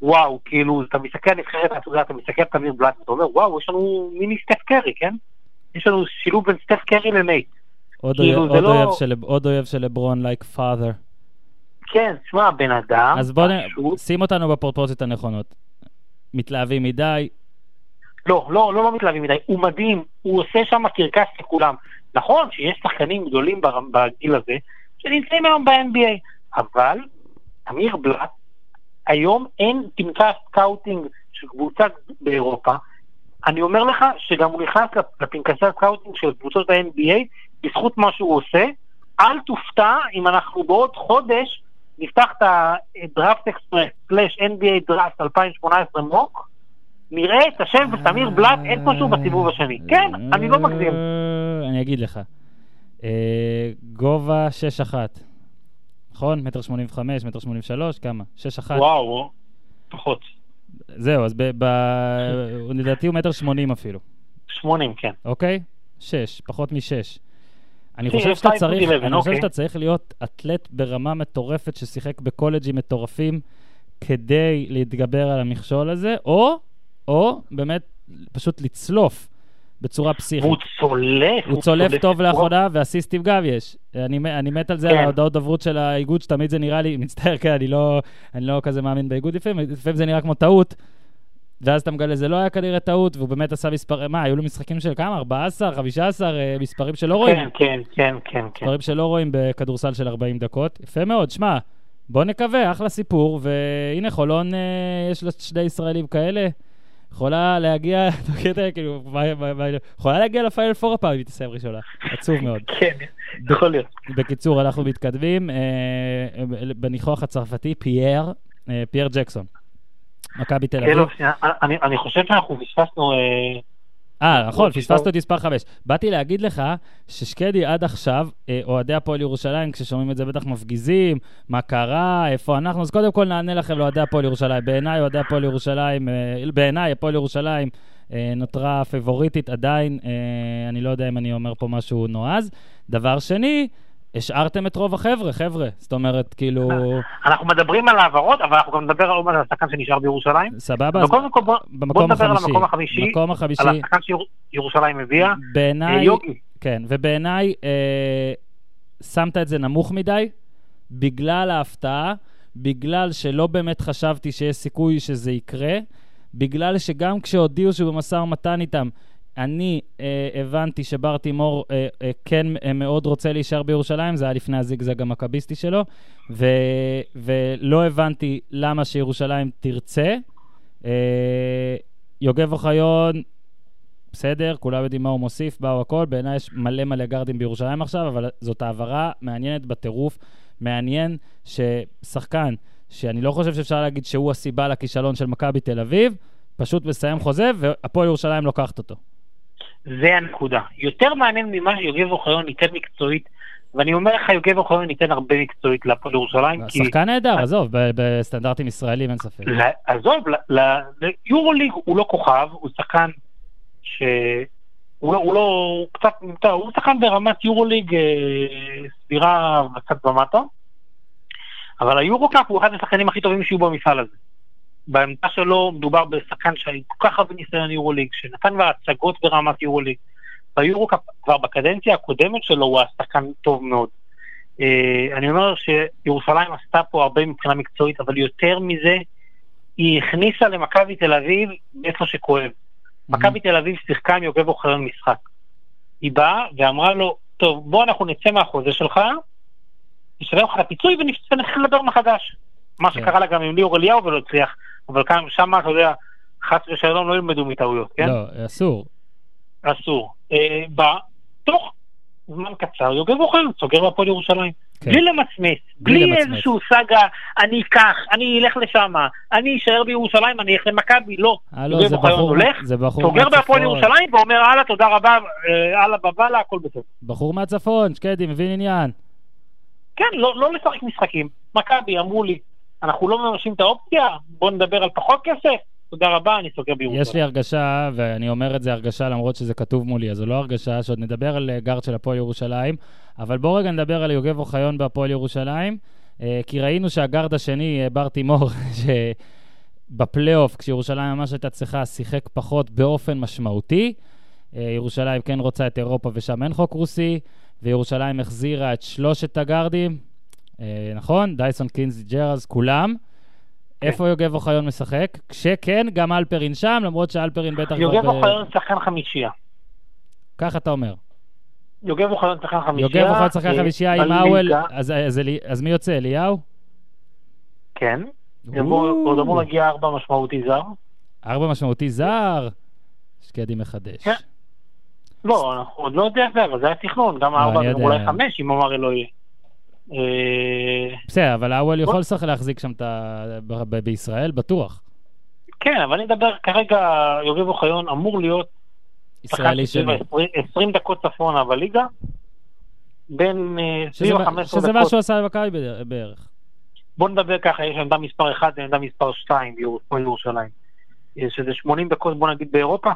וואו, כאילו, אתה מסתכל על נבחרת העתודה, אתה מסתכל על תמיר בלאט, ואתה אומר, וואו, יש לנו מיני סטף קרי, כן? יש לנו שילוב בין סטף קרי לנייט. עוד, כאילו, אויב, עוד, לא... אויב של, עוד אויב של לברון, like like father. כן, תשמע, בן אדם... אז בוא פשוט... שים אותנו בפרופורציות הנכונות. מתלהבים מדי. לא, לא, לא, לא מתלהבים מדי. הוא מדהים, הוא עושה שם קרקס לכולם. נכון שיש שחקנים גדולים בגיל הזה, שנמצאים היום ב-NBA, אבל תמיר בלאט, היום אין תמצא scouting של קבוצה באירופה. אני אומר לך שגם הוא נכנס לפנקסי ה scouting של קבוצות ב-NBA בזכות מה שהוא עושה. אל תופתע אם אנחנו בעוד חודש נפתח את ה DraftExpress slash NBA draft 2018 mock, נראה את השם וסמיר בלאט איפשהו בסיבוב השני. כן, אני לא מגזים. אני אגיד לך. אה, גובה 6-1. נכון? מטר 85, מטר 83, כמה? 6-1. וואו, פחות. זהו, אז לדעתי הוא מטר 80 אפילו. 80, כן. אוקיי? 6, פחות מ-6. אני חושב שאתה צריך, אני חושב שאתה צריך להיות אתלט ברמה מטורפת ששיחק בקולג'ים מטורפים כדי להתגבר על המכשול הזה, או, או באמת פשוט לצלוף בצורה פסיכית. הוא צולף. הוא צולף טוב לאחרונה, ואסיסטים גם יש. אני, אני מת על זה, על כן. ההודעות דוברות של האיגוד, שתמיד זה נראה לי, מצטער, כן, אני לא, אני לא כזה מאמין באיגוד לפעמים, לפעמים זה נראה כמו טעות. ואז אתה מגלה, זה לא היה כנראה טעות, והוא באמת עשה מספר... מה, היו לו משחקים של כמה? 14, 15, אה, מספרים שלא רואים. כן, כן, כן, כן. מספרים שלא רואים בכדורסל של 40 דקות. יפה מאוד, שמע, בוא נקווה, אחלה סיפור, והנה חולון, אה, יש לה שני ישראלים כאלה. יכולה להגיע, כאילו, יכולה להגיע לפיינל פור הפעם אם היא תסיים ראשונה. עצוב מאוד. כן, יכול להיות. בקיצור, אנחנו מתקדמים. אה, בניחוח הצרפתי, פייר, פייר ג'קסון. מכבי תל אביב. אני חושב שאנחנו פספסנו... אה, אה, נכון, פספסנו את מספר 5. באתי להגיד לך ששקדי עד עכשיו, אה, אוהדי הפועל ירושלים, כששומעים את זה בטח מפגיזים, מה קרה, איפה אנחנו, אז קודם כל נענה לכם לאוהדי הפועל ירושלים. בעיניי אוהדי הפועל ירושלים, אה, בעיניי הפועל ירושלים נותרה פבוריטית עדיין, אני לא יודע אם אני אומר פה משהו נועז. דבר שני, השארתם את רוב החבר'ה, חבר'ה. זאת אומרת, כאילו... אנחנו מדברים על העברות, אבל אנחנו גם נדבר על השחקן שנשאר בירושלים. סבבה, אז קודם כל בוא נדבר על המקום החמישי. מקום החמישי. על השחקן שירושלים הביאה. בעיניי... יוגי. כן, ובעיניי אה, שמת את זה נמוך מדי, בגלל ההפתעה, בגלל שלא באמת חשבתי שיש סיכוי שזה יקרה, בגלל שגם כשהודיעו שהוא במשא ומתן איתם, אני אה, הבנתי שבר תימור אה, אה, כן אה, מאוד רוצה להישאר בירושלים, זה היה לפני הזיגזג המכביסטי שלו, ו, ולא הבנתי למה שירושלים תרצה. אה, יוגב אוחיון, בסדר, כולם יודעים מה הוא מוסיף, באו הכל, בעיניי יש מלא מלא גרדים בירושלים עכשיו, אבל זאת העברה מעניינת בטירוף. מעניין ששחקן, שאני לא חושב שאפשר להגיד שהוא הסיבה לכישלון של מכבי תל אביב, פשוט מסיים חוזה, והפועל ירושלים לוקחת אותו. זה הנקודה. יותר מעניין ממה שיוגב אוחיון ייתן מקצועית, ואני אומר לך, יוגב אוחיון ייתן הרבה מקצועית להפועל ירושלים. כי... שחקן נהדר, עזוב, בסטנדרטים ישראלים אין ספק. עזוב, ליורוליג הוא לא כוכב, הוא שחקן ש... הוא לא, הוא לא, הוא קצת, הוא שחקן ברמת יורוליג אה, סבירה קצת ומטה, אבל היורו-קאפ הוא אחד השחקנים הכי טובים שיהיו במפעל הזה. בעמדה שלו מדובר בשחקן שהיה כל כך הרבה ניסיון יורוליג, שנתן כבר הצגות ברמת יורוליג. ביורוקאפ, כבר בקדנציה הקודמת שלו הוא היה שחקן טוב מאוד. Uh, אני אומר שירושלים עשתה פה הרבה מבחינה מקצועית, אבל יותר מזה, היא הכניסה למכבי תל אביב איפה שכואב. Mm-hmm. מכבי תל אביב שיחקה עם יוגב אוחיון משחק. היא באה ואמרה לו, טוב, בוא אנחנו נצא מהחוזה שלך, נשלם לך את הפיצוי ונתחיל לדבר מחדש. מה כן. שקרה לה גם עם ליאור אליהו ולא הצליח. אבל כאן, שם, אתה יודע, חס ושלום לא ילמדו מטעויות, כן? לא, אסור. אסור. אה, בתוך זמן קצר, יוגב אוחיון סוגר בהפועל ירושלים. כן. בלי למצמץ, בלי, בלי איזשהו סאגה, אני אקח, אני אלך לשם, אני אשאר בירושלים, אני אלך למכבי, לא. אה, לא, זה בחור, הולך, זה בחור סוגר בהפועל ירושלים ואומר, הלאה, תודה רבה, אה, הלאה בבאללה, הכל בסדר. בחור מהצפון, שקדי, מבין עניין. כן, לא, לא לשחק משחקים. מכבי אמרו לי, אנחנו לא ממשים את האופציה, בואו נדבר על פחות כסף, תודה רבה, אני סוגר בירושלים. יש לי הרגשה, ואני אומר את זה הרגשה למרות שזה כתוב מולי, אז זו לא הרגשה, שעוד נדבר על אה, גארד של הפועל ירושלים, אבל בואו רגע נדבר על יוגב אוחיון בהפועל ירושלים, אה, כי ראינו שהגארד השני, אה, בר תימור, שבפלייאוף, כשירושלים ממש הייתה צריכה, שיחק פחות באופן משמעותי. ירושלים כן רוצה את אירופה ושם אין חוק רוסי, וירושלים החזירה את שלושת הגארדים, נכון? דייסון, קינזי, ג'רז, כולם. כן. איפה יוגב אוחיון משחק? כשכן, גם אלפרין שם, למרות שאלפרין בטח... יוגב אוחיון שחקן חמישייה. ככה אתה אומר. יוגב אוחיון שחקן חמישייה. יוגב אוחיון שחקן אה, חמישייה עם האוול, אז מי יוצא, אליהו? כן. עוד אמור להגיע ארבע משמעותי זר. ארבע משמעותי זר? שקדי מחדש. כן. לא, אנחנו עוד לא יודע, אבל זה היה תכנון, גם לא, ארבע, אולי חמש, אם אמר אלוהי. אה, בסדר, אבל האוול יכול להחזיק שם בישראל, בטוח. כן, אבל אני מדבר כרגע, יוגב אוחיון אמור להיות ישראלי שני. 20 דקות צפונה בליגה, בין אה, סביב ה-15 דקות. שזה מה שהוא עשה במכבי בערך. בוא נדבר ככה, יש עמדה מספר 1 ועמדה מספר 2 בירושלים. שזה 80 דקות, בוא נגיד, באירופה.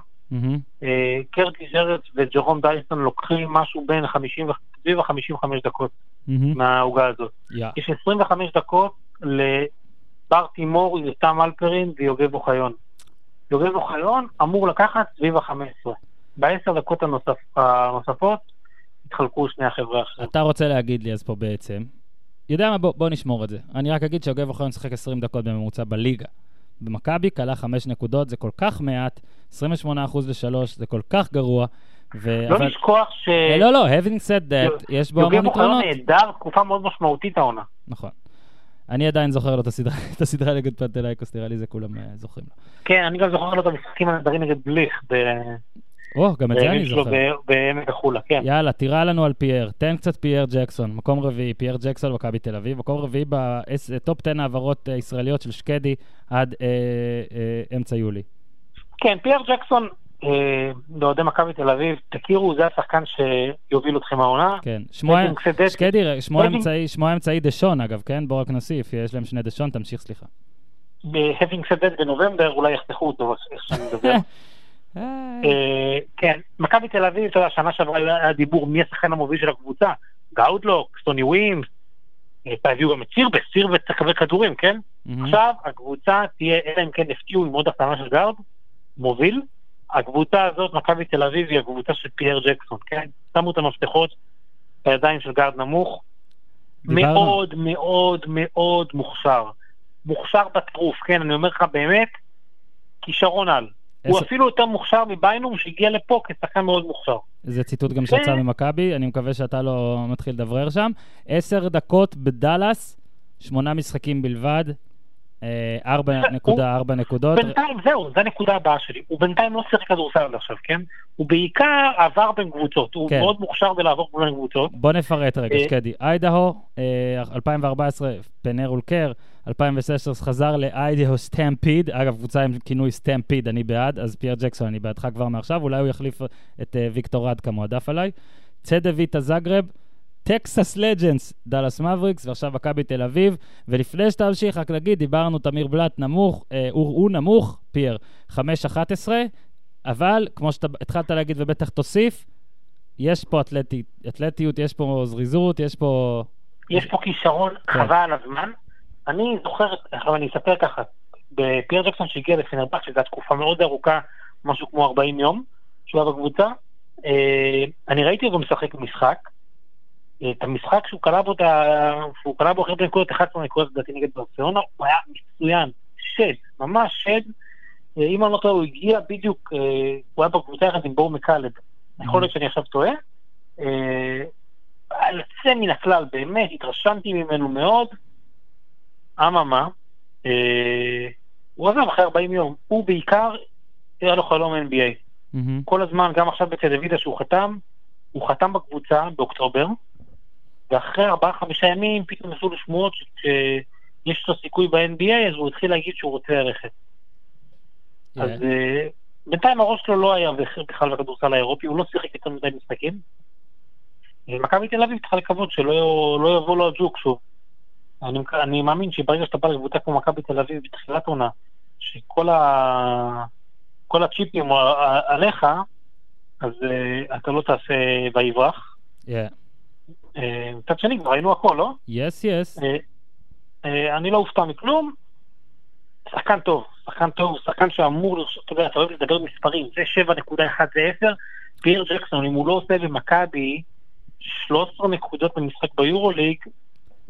אה, קרטיס ארץ וג'רום דייסון לוקחים משהו בין 50, סביב ה-55 דקות מהעוגה הזאת. יש 25 דקות לבר תימור, יותם אלפרין ויוגב אוחיון. יוגב אוחיון אמור לקחת סביב ה-15. בעשר דקות הנוספות התחלקו שני החבר'ה האחרים. אתה רוצה להגיד לי אז פה בעצם, יודע מה, בוא, בוא נשמור את זה. אני רק אגיד שיוגב אוחיון שיחק 20 דקות בממוצע בליגה. במכבי קלה 5 נקודות, זה כל כך מעט, 28% ל-3, זה כל כך גרוע. ו... לא אבל... לשכוח ש... לא, לא, having said that, יש בו המון יתרונות. יוגב נהדר, תקופה מאוד משמעותית העונה. נכון. אני עדיין זוכר לו את הסדרה, נגד פנאתינייקוס, נראה לי זה כולם אה, זוכרים לו. כן, אני גם זוכר לו את המשחקים הנהדרים נגד בליך. או, גם את זה אני זוכר. בעמק החולה, כן. יאללה, תירה לנו על פייר. תן קצת פייר ג'קסון. מקום רביעי, פייר ג'קסון, מכבי תל אביב. מקום רביעי בטופ 10 העברות אה, ישראליות של שקדי עד אה, אה, אמצע יולי. כן, פייר ג'קסון, אה, לאוהדי מכבי תל אביב, תכירו, זה השחקן שיוביל אתכם העונה. כן, שמו שקדי, שמו האמצעי דשון, אגב, כן? בואו רק נוסיף, יש להם שני דשון, תמשיך, סליחה. ב-Having said that בנובמבר, אולי יחתכו אותו, איך שאני מדבר. אה, כן, מכבי תל אביב, אתה יודע, שנה שעברה היה דיבור מי השחקן המוביל של הקבוצה, גאודלוק, סוני ווימס, הביאו גם את זירבס, זירבס צריך לקבל כדורים, כן? עכשיו הקבוצה תהיה, אלא אם כן הפתיעו עם עוד החתמה של גארד, מוביל. הקבוצה הזאת, מכבי תל אביב, היא הקבוצה של פייר ג'קסון, כן? שמו את המפתחות בידיים של גארד נמוך. מאוד מאוד מאוד מוכשר. מוכשר בטירוף, כן? אני אומר לך באמת, כישרון על. הוא אפילו יותר מוכשר מביינום שהגיע לפה כשחקן מאוד מוכשר. זה ציטוט גם שיצא ממכבי, אני מקווה שאתה לא מתחיל לדברר שם. עשר דקות בדאלאס, שמונה משחקים בלבד, אה, ארבע נקודה, ארבע נקודות. בינתיים זהו, זו הנקודה הבאה שלי. הוא בינתיים לא שיחק כדורסל עד עכשיו, כן? הוא בעיקר עבר בין קבוצות, הוא כן. מאוד מוכשר בלעבור בין קבוצות. בוא נפרט רגע, אה, שקדי. איידהו, 2014, אה, פנר אולקר, 2016 חזר לאיידהו סטמפיד, אגב, קבוצה עם כינוי סטמפיד, אני בעד, אז פייר ג'קסון, אני בעדך כבר מעכשיו, אולי הוא יחליף את ויקטור רוד כמועדף עליי. צדביטה זגרב, טקסס לג'נס, דאלאס מבריקס, ועכשיו מכבי תל אביב. ולפני שאתה ממשיך, רק נגיד, דיברנו, תמיר בלאט נמוך, אה, הוא, הוא נמוך, פייר, 5-11, אבל כמו שאתה התחלת להגיד ובטח תוסיף, יש פה אתלטי, אתלטיות, יש פה זריזות, יש פה... יש פה כישרון כן. חבל על הזמן. אני זוכר, עכשיו אני אספר ככה, בפייר ג'קסון שהגיע לפנרבק, שזו תקופה מאוד ארוכה, משהו כמו 40 יום, שהוא היה בקבוצה, אה, אני ראיתי אותו משחק משחק, את המשחק שהוא קלע בו, שהוא קלע בו אחרי בנקודות 11 נקודות לדעתי נגד ברציונה, הוא היה מצוין, שד, ממש שד. אה, אם אני לא טועה, הוא הגיע בדיוק, אה, הוא היה בקבוצה יחד עם בור מקלד. יכול להיות שאני עכשיו טועה. אה, היה יוצא מן הכלל, באמת, התרשמתי ממנו מאוד. אממה, הוא עזב אחרי 40 יום. הוא בעיקר, היה לו חלום NBA. כל הזמן, גם עכשיו בטלוויזיה שהוא חתם, הוא חתם בקבוצה באוקטובר. ואחרי ארבעה-חמישה ימים פתאום עשו לו שמועות שיש לו סיכוי ב-NBA, אז הוא התחיל להגיד שהוא רוצה ללכת. Yeah. אז uh, בינתיים הראש שלו לא היה בכלל בכדורסל האירופי, הוא לא שיחק יותר מדי משחקים. מכבי תל אביב צריכה לקוות שלא לא יבוא לו הג'וק שוב. אני, אני מאמין שברגע שאתה בא לקבוצה כמו מכבי תל אביב בתחילת עונה, שכל ה... כל הצ'יפים עליך, אז uh, אתה לא תעשה ויברח. Yeah. אה, מצד שני, כבר ראינו הכל, לא? יס, יס. אה, אה, אני לא אופתע מכלום. שחקן טוב, שחקן טוב, שחקן שאמור, אתה יודע, אתה אוהב לדבר מספרים, זה 7.1 זה 10, פיר ג'קסון, אם הוא לא עושה במכבי 13 נקודות במשחק ביורוליג,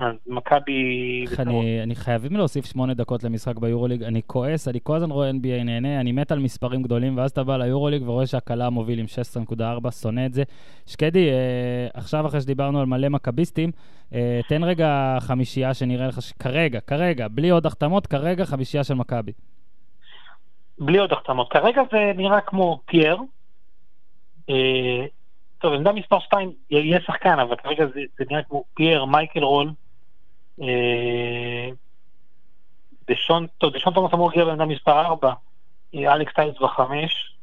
אז מכבי... אני, אני חייבים להוסיף שמונה דקות למשחק ביורוליג. אני כועס, אני כל הזמן רואה NBA נהנה, אני מת על מספרים גדולים, ואז אתה בא ליורוליג ורואה שהקלה מוביל עם 16.4, שונא את זה. שקדי, אה, עכשיו אחרי שדיברנו על מלא מכביסטים, אה, תן רגע חמישייה שנראה לך, ש... כרגע, כרגע, בלי עוד החתמות, כרגע חמישייה של מכבי. בלי עוד החתמות. כרגע זה נראה כמו פייר. אה, טוב, עמדה מספר 2 יהיה שחקן, אבל כרגע זה, זה נראה כמו פייר, מייקל רול. אה, דשון, טוב, דשון תומאס אמור להגיע בעמדה מספר 4, אה, אלכס טיילס בחמש.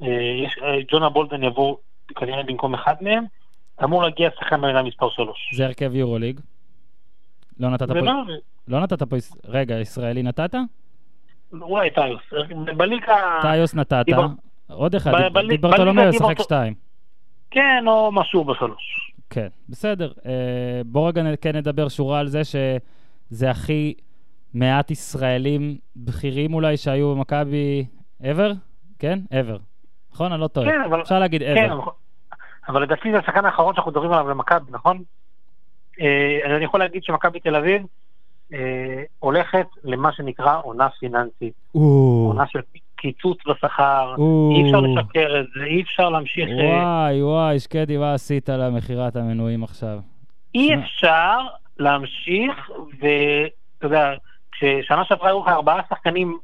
יש, ג'ונה בולדן יבוא כנראה במקום אחד מהם. אמור להגיע שחקן בעמדה מספר 3. זה הרכב יורוליג. לא נתת פה... לא, לא נתת פה... רגע, ישראלי נתת? אולי טיוס. בליגה... טיוס נתת. עוד אחד, דיברטולומיאו ישחק שתיים. כן, או משהו בשלוש. כן, בסדר. אה, בוא רגע כן נדבר שורה על זה שזה הכי מעט ישראלים בכירים אולי שהיו במכבי ever? כן? ever. נכון? אני לא טועה. כן, אבל... אפשר להגיד ever. כן, אבל לדעתי זה השחקן האחרון שאנחנו מדברים עליו במכבי, נכון? אה, אני יכול להגיד שמכבי תל אביב אה, הולכת למה שנקרא עונה פיננסית. עונה של קיצוץ בשכר, אי אפשר לשקר את זה, אי אפשר להמשיך... אה, וואי, וואי, שקדי, מה עשית למכירת המנויים עכשיו? אי אפשר להמשיך, ואתה יודע, כששנה שעברה היו לך ארבעה שחקנים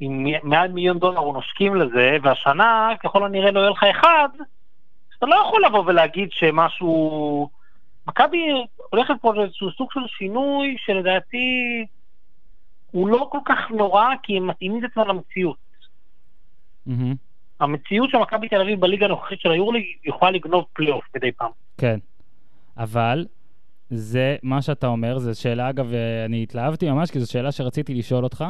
עם מעל מיליון דולר או נושקים לזה, והשנה ככל הנראה לא יהיה לך אחד, אתה לא יכול לבוא ולהגיד שמשהו... מכבי הולכת פה לאיזשהו סוג של שינוי שלדעתי הוא לא כל כך נורא, כי הם מתאימים את עצמם למציאות. Mm-hmm. המציאות של מכבי תל אביב בליגה הנוכחית של היורליג יכולה לגנוב פלייאוף מדי פעם. כן, אבל זה מה שאתה אומר, זו שאלה, אגב, אני התלהבתי ממש, כי זו שאלה שרציתי לשאול אותך,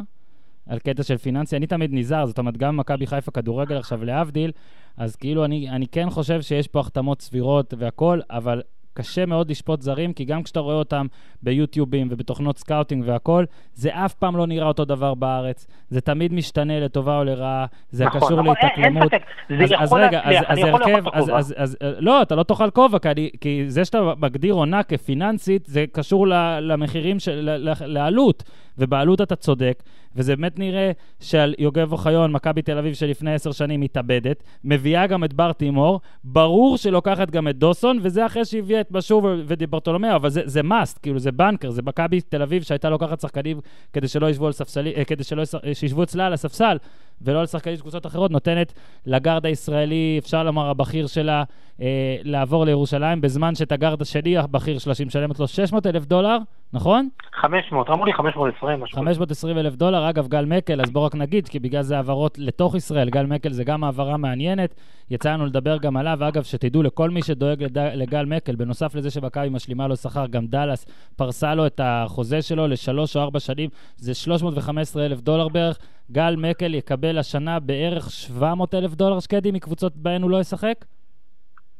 על קטע של פיננסי. אני תמיד נזהר, זאת אומרת, גם מכבי חיפה כדורגל עכשיו להבדיל, אז כאילו אני, אני כן חושב שיש פה החתמות סבירות והכול, אבל קשה מאוד לשפוט זרים, כי גם כשאתה רואה אותם ביוטיובים ובתוכנות סקאוטינג והכול, זה אף פעם לא נראה אותו דבר בארץ. זה תמיד משתנה לטובה או לרעה, זה נכון, קשור נכון, להתאקלמות. אין ספק, זה אז, יכול להצליח, אני יכול לאכול את הכובע. אז, אז, אז, לא, אתה לא תאכל כובע, כי, כי זה שאתה מגדיר עונה כפיננסית, זה קשור למחירים, של, לעלות. ובעלות אתה צודק, וזה באמת נראה שעל יוגב אוחיון, מכבי תל אביב שלפני עשר שנים מתאבדת, מביאה גם את בר תימור, ברור שלוקחת גם את דוסון, וזה אחרי שהביאה את בשור ודיברטולומיאו, אבל זה, זה must, כאילו זה בנקר, זה מכבי תל אביב שהייתה לוקחת שחקנים כדי שלא ישבו ספסלי, אה, כדי שלא שישבו אצלה על הספסל, ולא על שחקנים של קבוצות אחרות, נותנת לגארד הישראלי, אפשר לומר הבכיר שלה, אה, לעבור לירושלים, בזמן שאת הגארד השני, הבכיר שלה, שהיא משלמת לו 600 אלף דולר, נכון? 500, אמרו לי 520. 520 אלף דולר, אגב, גל מקל, אז בואו רק נגיד, כי בגלל זה העברות לתוך ישראל, גל מקל זה גם העברה מעניינת, יצא לנו לדבר גם עליו, אגב, שתדעו לכל מי שדואג לד... לגל מקל, בנוסף לזה שמכבי משלימה לו שכר, גם דאלאס פרסה לו את החוזה שלו לשלוש או ארבע שנים, זה 315 אלף דולר בערך. גל מקל יקבל השנה בערך 700 אלף דולר שקדי מקבוצות בהן הוא לא ישחק?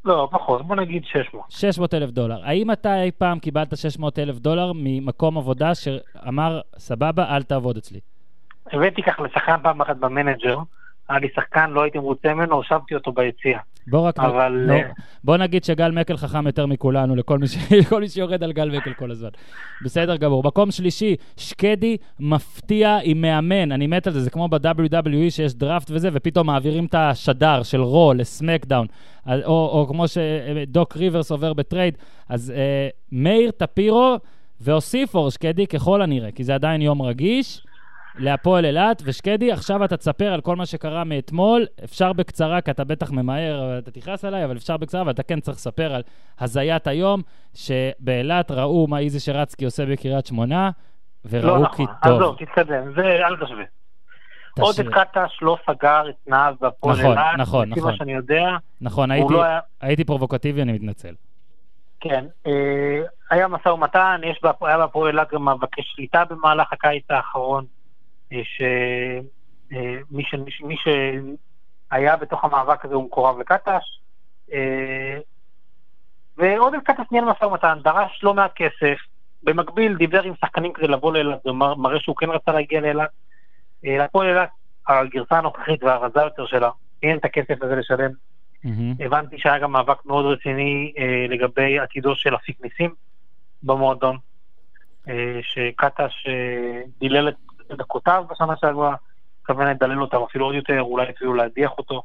לא, פחות, בוא נגיד 600. 600 אלף דולר. האם אתה אי פעם קיבלת 600 אלף דולר ממקום עבודה שאמר, סבבה, אל תעבוד אצלי? הבאתי ככה לשחקן פעם אחת ב manager, היה לי שחקן, לא הייתי מרוצה ממנו, הושבתי אותו ביציאה. בוא רק... אבל... לא, בוא נגיד שגל מקל חכם יותר מכולנו, לכל מי, ש... לכל מי שיורד על גל מקל כל הזמן. בסדר גמור. מקום שלישי, שקדי מפתיע עם מאמן, אני מת על זה, זה כמו ב-WWE שיש דראפט וזה, ופתאום מעבירים את השדר של רו לסמקדאון, או, או כמו שדוק ריברס עובר בטרייד. אז אה, מאיר טפירו והוסיף אור שקדי ככל הנראה, כי זה עדיין יום רגיש. להפועל אילת, ושקדי, עכשיו אתה תספר על כל מה שקרה מאתמול. אפשר בקצרה, כי אתה בטח ממהר, אתה תכעס עליי, אבל אפשר בקצרה, אבל אתה כן צריך לספר על הזיית היום, שבאילת ראו מה איזי שרצקי עושה בקריית שמונה, וראו לא נכון, כי טוב. לא נכון, עזוב, תתקדם, זה אל תשווה. עודד קטש לא סגר את תנאיו בהפועל נכון, אילת, נכון, לפי נכון. מה שאני יודע. נכון, הייתי, לא היה... הייתי פרובוקטיבי, אני מתנצל. כן, אה, היה משא ומתן, יש בה, היה בהפועל אילת גם מאבקי שליטה במהלך הקיץ האחרון. שמי ש... מי שהיה בתוך המאבק הזה הוא מקורב לקטש. אה, ועודד קטש ניהל משא ומתן, דרש לא מעט כסף, במקביל דיבר עם שחקנים כדי לבוא לאילת, זה מראה שהוא כן רצה להגיע לאילת. אה, להפועל אילת, הגרסה הנוכחית והרזה יותר שלה, אין את הכסף הזה לשלם Mm-hmm. הבנתי שהיה גם מאבק מאוד רציני אה, לגבי עתידו של אפיק ניסים במועדון, אה, שקטש אה, דילל את דקותיו בשנה שעברה, מתכוון לדלל אותם אפילו עוד יותר, אולי אפילו להדיח אותו,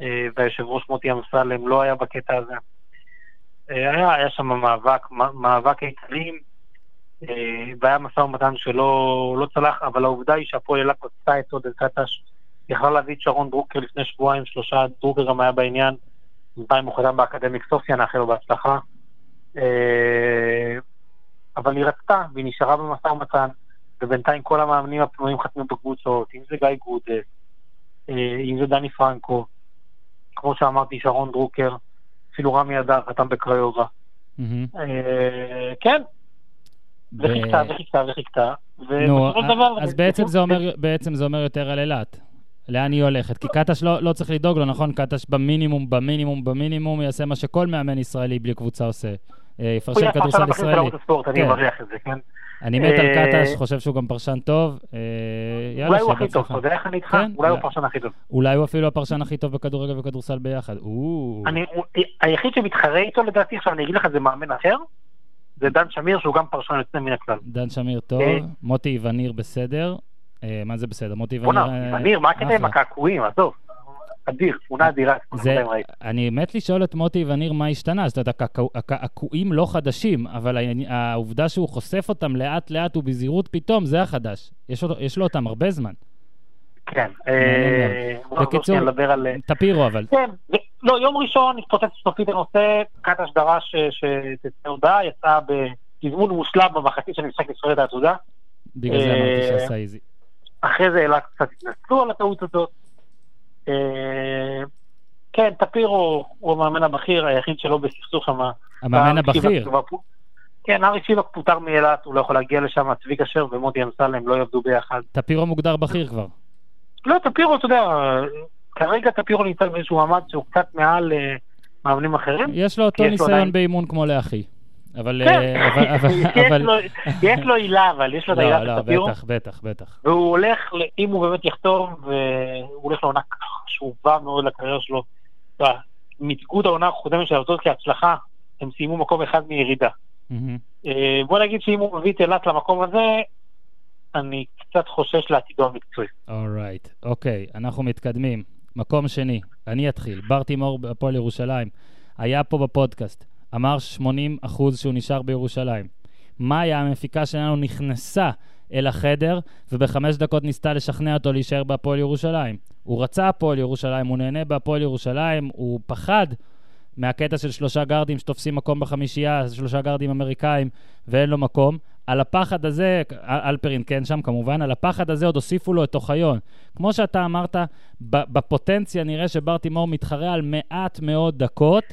אה, והיושב ראש מוטי אמסלם לא היה בקטע הזה. אה, היה, היה שם מאבק, מאבק איתנים, אה, והיה משא ומתן שלא לא צלח, אבל העובדה היא שהפועל אילת רצתה את עודד קטש, יכלה להביא את שרון דרוקר לפני שבועיים, שלושה, דרוקר גם היה בעניין, בינתיים הוא חתם באקדמיק סופיה, נאחל לו בהצלחה. אבל היא רצתה, והיא נשארה במשא ומתן, ובינתיים כל המאמנים הפנויים חתמו בקבוצות, אם זה גיא גודס, אם זה דני פרנקו, כמו שאמרתי, שרון דרוקר, אפילו רמי אדר חתם בקריובה. כן, וחיכתה וחיכתה וחיכתה, של דבר... אז בעצם זה אומר יותר על אילת. לאן היא הולכת? כי קטש לא, לא צריך לדאוג לו, נכון? קטש במינימום, במינימום, במינימום יעשה מה שכל מאמן ישראלי בלי קבוצה עושה. אה, יפרשן כדורסל ישראלי. אני זה, כן? אני מת על אה, קטש, חושב שהוא גם פרשן טוב. אה, אולי הוא הכי טוב, אתה יודע איך אני איתך? כן, אולי הוא הפרשן הכי טוב. אולי הוא אפילו הפרשן הכי טוב בכדורגל וכדורסל ביחד. היחיד שמתחרה איתו לדעתי, עכשיו אני אגיד לך, זה מאמן אחר, זה דן שמיר, שהוא גם פרשן יוצא מן הכלל. דן שמיר טוב, מוטי איווניר בסדר. מה זה בסדר? מוטי איווניר... בוא'נה, איווניר, מה הקטע עם הקעקועים? עזוב. אדיר, תמונה אדירה. זה, אני מת לשאול את מוטי איווניר מה השתנה, זאת אומרת, הקעקועים לא חדשים, אבל העובדה שהוא חושף אותם לאט לאט ובזהירות פתאום, זה החדש. יש, יש לו אותם הרבה זמן. כן. אה, בקיצור, טפירו אבל. כן, לא, יום ראשון התפוצץ סופית הנושא, קטש דרש שתצא הודעה, יצאה בתזמון מושלם במחצית של משחק ישראל העתודה. בגלל זה אמרתי אה, שעשה איזי. אחרי זה אילת קצת התנצלו על הטעות הזאת. אה, כן, טפירו הוא המאמן הבכיר, היחיד שלא בסכסוך שם. המאמן הבכיר? כן, ארי שיבק פוטר מאילת, הוא לא יכול להגיע לשם, צביק אשר ומוטי אמסלם לא יעבדו ביחד. טפירו מוגדר בכיר כבר. לא, טפירו, אתה יודע, כרגע טפירו נמצא באיזשהו מעמד שהוא קצת מעל אה, מאמנים אחרים. יש לו אותו ניסיון באימון כמו לאחי. אבל... כן, אה, יש לו עילה, אבל יש לו את העילה טפירו. לא, בטח, בטח, בטח. והוא הולך, אם הוא באמת יחתום, והוא הולך לעונה חשובה מאוד לקריירה שלו. מתגוד העונה הקודמת של ארצות כהצלחה, הם סיימו מקום אחד מירידה. אה, בוא נגיד שאם הוא מביא את אילת למקום הזה, אני קצת חושש לעתידו המקצועי. אורייט, אוקיי, אנחנו מתקדמים. מקום שני, אני אתחיל. בר תימור בהפועל ירושלים. היה פה בפודקאסט. אמר 80 אחוז שהוא נשאר בירושלים. מאיה, המפיקה שלנו, נכנסה אל החדר, ובחמש דקות ניסתה לשכנע אותו להישאר בהפועל ירושלים. הוא רצה הפועל ירושלים, הוא נהנה בהפועל ירושלים, הוא פחד מהקטע של שלושה גארדים שתופסים מקום בחמישייה, שלושה גארדים אמריקאים, ואין לו מקום. על הפחד הזה, אלפרין כן שם כמובן, על הפחד הזה עוד הוסיפו לו את אוחיון. כמו שאתה אמרת, בפוטנציה נראה שבר תימור מתחרה על מעט מאוד דקות.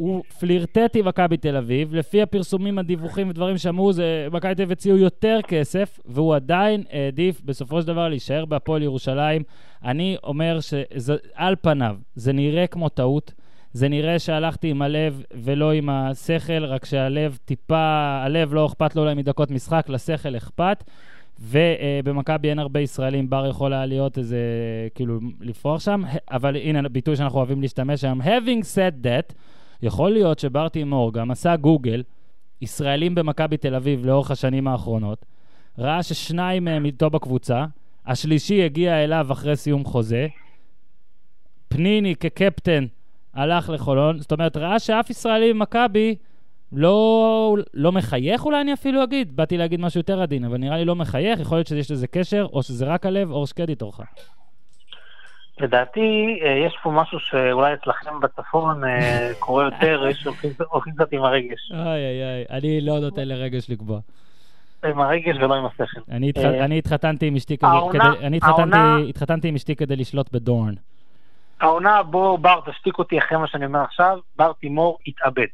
הוא פלירטט עם מכבי תל אביב, לפי הפרסומים, הדיווחים ודברים שאמרו, מכבי תל אביב הציעו יותר כסף, והוא עדיין העדיף בסופו של דבר להישאר בהפועל ירושלים. אני אומר שעל פניו זה נראה כמו טעות. זה נראה שהלכתי עם הלב ולא עם השכל, רק שהלב טיפה, הלב לא אכפת לו אולי מדקות משחק, לשכל אכפת. ובמכבי אין הרבה ישראלים, בר יכול היה להיות איזה, כאילו, לפרוח שם, אבל הנה ביטוי שאנחנו אוהבים להשתמש היום. Having said that, יכול להיות שבר תימור גם עשה גוגל, ישראלים במכבי תל אביב לאורך השנים האחרונות, ראה ששניים מהם איתו בקבוצה, השלישי הגיע אליו אחרי סיום חוזה, פניני כקפטן הלך לחולון, זאת אומרת, ראה שאף ישראלי במכבי לא, לא מחייך אולי אני אפילו אגיד, באתי להגיד משהו יותר עדין, אבל נראה לי לא מחייך, יכול להיות שיש לזה קשר, או שזה רק הלב, או שקדי תורך. לדעתי, אה, יש פה משהו שאולי אצלכם בצפון אה, קורה יותר, יש הולכים קצת עם הרגש. אוי אוי אוי, אני לא נותן לרגש לקבוע. עם הרגש ולא עם השכל. אני אה, התחתנתי עם אשתי כדי לשלוט בדורן. העונה בו בר תשתיק אותי אחרי מה שאני אומר עכשיו, בר תימור התאבד.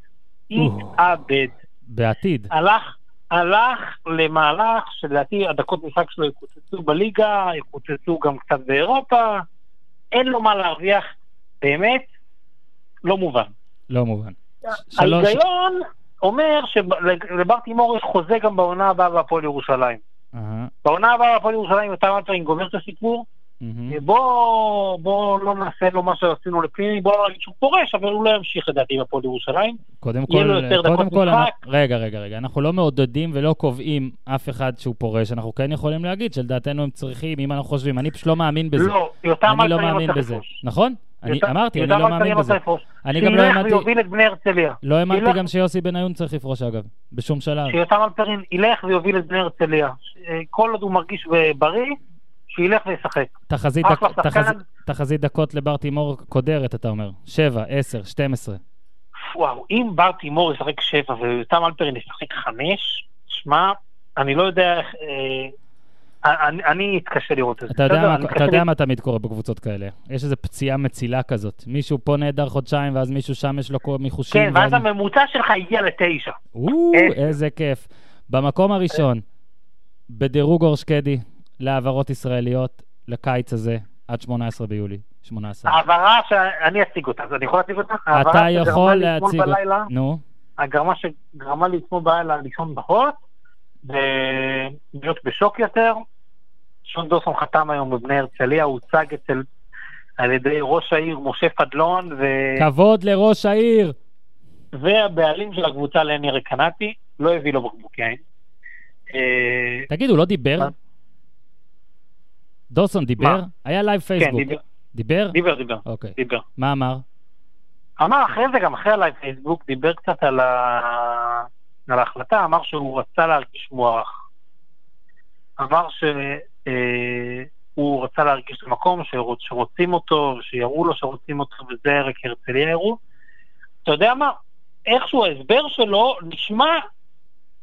התאבד. בעתיד. הלך, הלך למהלך שלדעתי הדקות משחק שלו יקוצצו בליגה, יקוצצו גם קצת באירופה, אין לו מה להרוויח, באמת, לא מובן. לא מובן. ההיגיון אומר שלבר תימור יש חוזה גם בעונה הבאה בהפועל ירושלים. בעונה הבאה בהפועל ירושלים, יותר אלפרין גומר את הסיפור, Mm-hmm. בוא, בוא לא נעשה לו מה שעשינו לפנימי, בוא לא נגיד שהוא פורש, אבל הוא לא ימשיך לדעתי בפועל ירושלים. קודם כל, קודם כל, אנחנו, רגע, רגע, רגע, אנחנו לא מעודדים ולא קובעים אף אחד שהוא פורש, אנחנו כן יכולים להגיד שלדעתנו הם צריכים, אם אנחנו חושבים, אני פשוט לא מאמין בזה. לא, יותם אני לא מאמין בזה. נכון? אני אמרתי, אני לא מאמין בזה. אני גם לא האמנתי... ויוביל את בני הרצליה. לא האמנתי גם שיוסי בניון צריך לפרוש אגב, בשום שלב. שיותם אלפרין ילך ויוביל את בני הרצליה. כל עוד הוא מרגיש בריא, שילך וישחק. תחזית, דק, תחז, תחזית דקות לבר תימור קודרת, אתה אומר. 7, 10, 12. וואו, אם בר תימור ישחק 7 ויותם אלפרין ישחק 5, שמע, אני לא יודע איך... אה, אני, אני אתקשה לראות את זה. אתה יודע, מה, אתה יודע מה תמיד קורה בקבוצות כאלה. יש איזו פציעה מצילה כזאת. מישהו פה נהדר חודשיים, ואז מישהו שם יש לו מחושים. כן, ואז הממוצע שלך הגיע לתשע. איזה כיף. במקום הראשון, בדירוג אור שקדי, להעברות ישראליות לקיץ הזה, עד 18 ביולי. 18. העברה שאני אציג אותה, אז אני יכול להציג אותה? אתה יכול להציג אותה. נו. הגרמה שגרמה לי אתמול בלילה לישון בחוץ, ולהיות בשוק יותר. שון דוסון חתם היום בבני הרצליה, הוא הוצג אצל, על ידי ראש העיר משה פדלון. ו... כבוד לראש העיר! והבעלים של הקבוצה לני רקנטי, לא הביא לו בקבוקי עין. תגיד, הוא לא דיבר? דוסון דיבר? מה? היה לייב כן, פייסבוק. כן, דיבר. דיבר? דיבר, דיבר. אוקיי. דיבר. מה אמר? אמר אחרי זה, גם אחרי הלייב פייסבוק, דיבר קצת על, ה... על ההחלטה, אמר שהוא רצה להרגיש מוערך. אמר שהוא אה, רצה להרגיש במקום שרוצ... שרוצים אותו, שיראו לו שרוצים אותו, וזה ערק הרצליה יראו. אתה יודע מה? איכשהו ההסבר שלו נשמע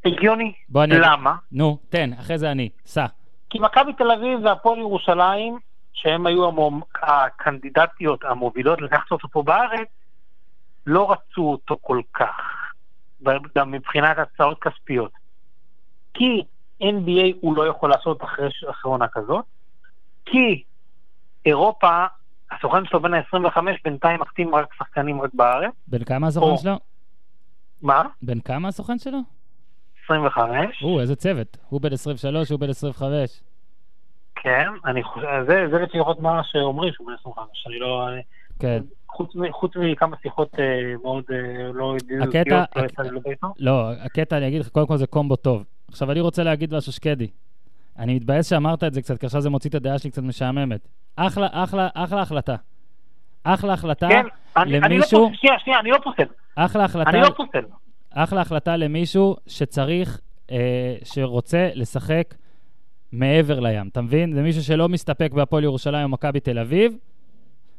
הגיוני. בוא אני... למה? נו, תן, אחרי זה אני. סע. כי מכבי תל אביב והפועל ירושלים, שהם היו המום, הקנדידטיות המובילות לקחת אותו פה בארץ, לא רצו אותו כל כך, גם מבחינת הצעות כספיות. כי NBA הוא לא יכול לעשות אחרי, אחרי עונה כזאת, כי אירופה, הסוכן שלו בין ה-25 בינתיים מחתים רק שחקנים רק בארץ. בן כמה הסוכן או... שלו? מה? בן כמה הסוכן שלו? 25. או, איזה צוות. הוא בן 23, הוא בן 25. כן, אני חושב, זה, זה רציתי לראות מה שאומרים שהוא בן 25, אני לא... כן. חוץ, חוץ מכמה שיחות אה, מאוד אה, לא ידידותיות, הקטע, לא יצא לי. לא, הקטע, אני אגיד לך, קודם כל זה קומבו טוב. עכשיו, אני רוצה להגיד משהו שקדי. אני מתבאס שאמרת את זה קצת, כי עכשיו זה מוציא את הדעה שלי קצת משעממת. אחלה, אחלה, אחלה החלטה. אחלה החלטה כן, למישהו... אני לא פוסל, שנייה, שנייה, אני לא פוסל. אחלה החלטה... אני לא פוסל. אחלה החלטה למישהו שצריך, אה, שרוצה לשחק מעבר לים, אתה מבין? זה מישהו שלא מסתפק בהפועל ירושלים או מכבי תל אביב,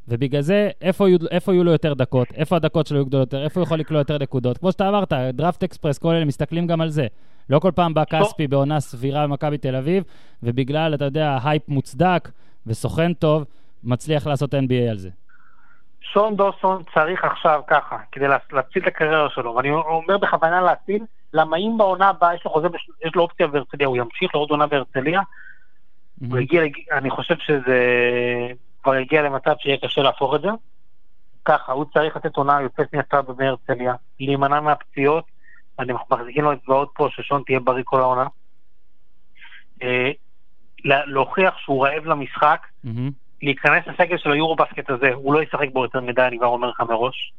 ובגלל זה, איפה יהיו, איפה יהיו לו יותר דקות? איפה הדקות שלו יהיו גדולות יותר? איפה הוא יכול לקלוע יותר נקודות? כמו שאתה אמרת, דראפט אקספרס, כל אלה מסתכלים גם על זה. לא כל פעם בא כספי בעונה סבירה במכבי תל אביב, ובגלל, אתה יודע, הייפ מוצדק וסוכן טוב, מצליח לעשות NBA על זה. שון דוסון צריך עכשיו ככה, כדי להציל את הקריירה שלו, ואני אומר בכוונה להציל, למה אם בעונה הבאה יש לו חוזה, יש לו אופציה בהרצליה, הוא ימשיך לעוד עונה בהרצליה, mm-hmm. הוא הגיע, אני חושב שזה כבר הגיע למצב שיהיה קשה להפוך את זה. ככה, הוא צריך לתת עונה יוצאת מהצד בהרצליה, להימנע מהפציעות, אני מחזיקים לו אצבעות פה ששון תהיה בריא כל העונה. אה, להוכיח שהוא רעב למשחק, mm-hmm. להיכנס לסגל של היורו בסקט הזה, הוא לא ישחק בו יותר מדי, אני כבר אומר לך מראש.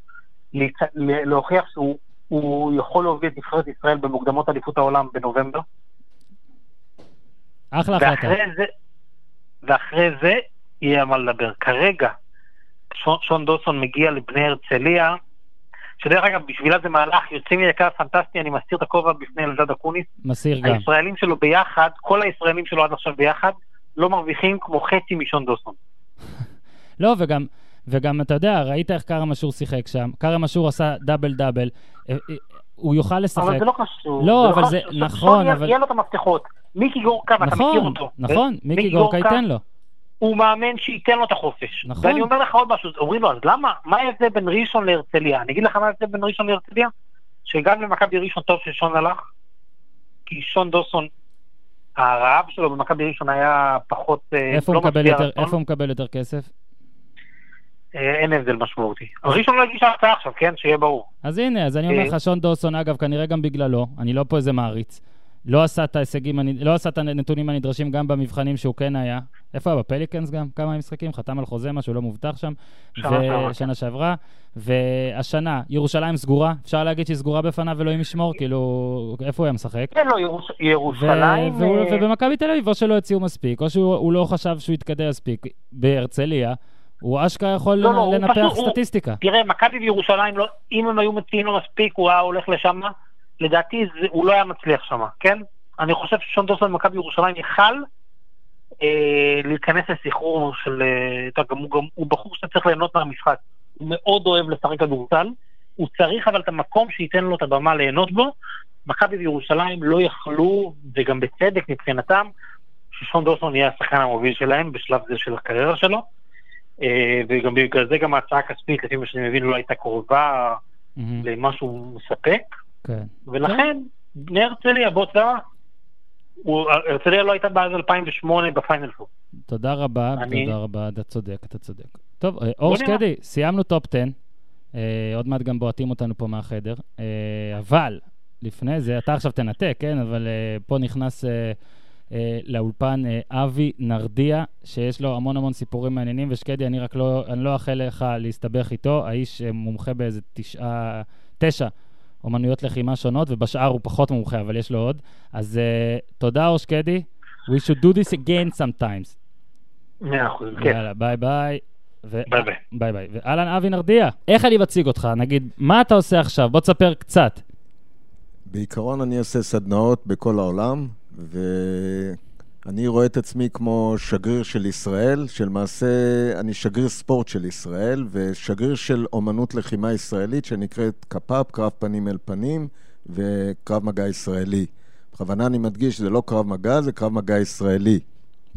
להוכיח שהוא יכול להוביל את נבחרת ישראל במוקדמות אליפות העולם בנובמבר. אחלה החלטה. ואחרי זה יהיה מה לדבר. כרגע, שון, שון דוסון מגיע לבני הרצליה, שדרך אגב, בשבילה זה מהלך יוצא מן הקו פנטסטי, אני מסיר את הכובע בפני אלדד אקוניס. מסיר גם. הישראלים שלו ביחד, כל הישראלים שלו עד עכשיו ביחד, לא מרוויחים כמו חצי משון דוסון. לא, וגם, וגם אתה יודע, ראית איך כרם אשור שיחק שם, כרם אשור עשה דאבל דאבל, אה, אה, הוא יוכל לשחק. אבל זה לא קשור. לא, זה אבל לא זה. נכון, אבל... יהיה לו את המפתחות. מיקי גורקה, ואתה נכון, מכיר אותו. נכון, מיקי גורקה ייתן לו. הוא מאמן שייתן לו את החופש. נכון. ואני אומר לך עוד משהו, אומרים לו, אז למה, מה ההבדל בין ראשון להרצליה? אני אגיד לך מה ההבדל בין ראשון להרצליה? שגם למכבי ראשון טוב ששון הלך, כי שון דוסון, הרעב שלו במכבי ראשון היה פחות... אה, איפה, לא הוא, מקבל יותר, איפה הוא מקבל יותר כסף? אה, אין הבדל משמעותי. ראשון לא הגישה הצעה עכשיו, כן? שיהיה ברור. אז הנה, אז אני אומר לך, שון דוסון, אגב, כנראה גם בגללו, אני לא פה איזה מעריץ. לא עשה את ההישגים, לא עשה את הנתונים הנדרשים גם במבחנים שהוא כן היה. איפה היה? בפליקנס גם? כמה משחקים? חתם על חוזה, משהו לא מובטח שם. שנה שעברה. והשנה, ירושלים סגורה? אפשר להגיד שהיא סגורה בפניו ואלוהים ישמור? כאילו, איפה הוא היה משחק? כן, לא, ירוש... ירושלים... ו... ובמכבי תל אביב, או שלא הציעו מספיק, או שהוא לא חשב שהוא יתקדם מספיק. בהרצליה, הוא אשכרה יכול לא, לא, לנפח סטטיסטיקה. תראה, מכבי וירושלים, לא, אם הם היו מציעים לו מספיק, הוא היה הולך לשם. לדעתי זה, הוא לא היה מצליח שם, כן? אני חושב ששון דוסון במכבי ירושלים יכל אה, להיכנס לסחרור של... אה, גם, הוא, גם, הוא בחור שאתה צריך ליהנות מהמשחק. הוא מאוד אוהב לשחק כדורסל, הוא צריך אבל את המקום שייתן לו את הבמה ליהנות בו. מכבי וירושלים לא יכלו, וגם בצדק מבחינתם, ששון דוסון יהיה השחקן המוביל שלהם בשלב זה של הקריירה שלו. אה, וגם בגלל זה גם ההצעה הכספית, לפי מה שאני מבין, לא הייתה קרובה mm-hmm. למשהו מספק. כן. ולכן, בני הרצליה, בוא תדע, הרצליה לא הייתה באז 2008 בפיינל פור. תודה רבה, אני... תודה רבה, אתה צודק, אתה צודק. טוב, אה, אור שקדי, סיימנו טופ 10. אה, עוד מעט גם בועטים אותנו פה מהחדר. אה, אבל, לפני זה, אתה עכשיו תנתק, כן? אבל אה, פה נכנס אה, אה, לאולפן אה, אבי נרדיה, שיש לו המון המון סיפורים מעניינים, ושקדי, אני רק לא, אני לא אאחל לך להסתבך איתו. האיש אה, מומחה באיזה תשעה, תשע אומנויות לחימה שונות, ובשאר הוא פחות מומחה, אבל יש לו עוד. אז uh, תודה, אור שקדי. We should do this again sometimes. מאה אחוז, כן. יאללה, ביי ביי. ו... ביי ביי. ביי ביי. ואהלן אבי נרדיה, איך אני מציג אותך? נגיד, מה אתה עושה עכשיו? בוא תספר קצת. בעיקרון אני עושה סדנאות בכל העולם, ו... אני רואה את עצמי כמו שגריר של ישראל, שלמעשה אני שגריר ספורט של ישראל, ושגריר של אומנות לחימה ישראלית שנקראת קפ"פ, קרב פנים אל פנים, וקרב מגע ישראלי. בכוונה אני מדגיש, זה לא קרב מגע, זה קרב מגע ישראלי.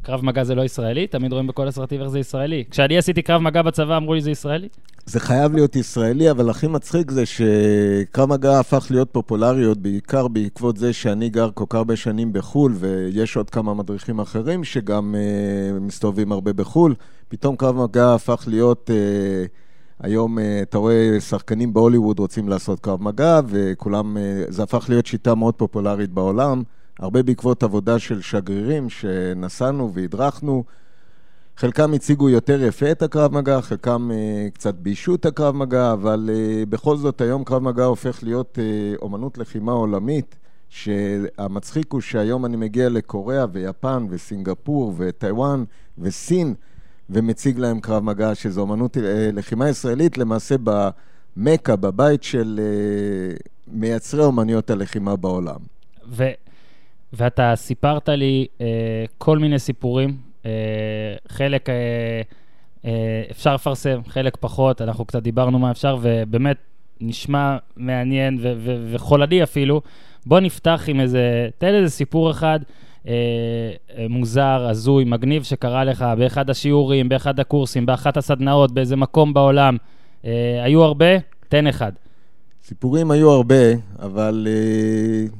קרב מגע זה לא ישראלי? תמיד רואים בכל הסרטים איך זה ישראלי. כשאני עשיתי קרב מגע בצבא אמרו לי זה ישראלי? זה חייב להיות ישראלי, אבל הכי מצחיק זה שקרב מגע הפך להיות פופולריות בעיקר בעקבות זה שאני גר כל כך הרבה שנים בחו"ל, ויש עוד כמה מדריכים אחרים שגם uh, מסתובבים הרבה בחו"ל. פתאום קרב מגע הפך להיות... Uh, היום uh, אתה רואה שחקנים בהוליווד רוצים לעשות קרב מגע, וכולם, זה הפך להיות שיטה מאוד פופולרית בעולם. הרבה בעקבות עבודה של שגרירים שנסענו והדרכנו. חלקם הציגו יותר יפה את הקרב מגע, חלקם uh, קצת ביישו את הקרב מגע, אבל uh, בכל זאת היום קרב מגע הופך להיות uh, אומנות לחימה עולמית, שהמצחיק הוא שהיום אני מגיע לקוריאה ויפן וסינגפור וטיוואן וסין ומציג להם קרב מגע, שזו אומנות uh, לחימה ישראלית, למעשה במכה, בבית של uh, מייצרי אומנויות הלחימה בעולם. ו... ואתה סיפרת לי uh, כל מיני סיפורים, חלק uh, uh, אפשר לפרסם, חלק פחות, אנחנו קצת דיברנו מה אפשר, ובאמת נשמע מעניין ו- ו- וחולני אפילו. בוא נפתח עם איזה, תן איזה סיפור אחד. uh, מוזר, הזוי, מגניב שקרה לך באחד השיעורים, באחד הקורסים, באחת הסדנאות, באיזה מקום בעולם. Uh, היו הרבה? תן אחד. סיפורים היו הרבה, אבל uh,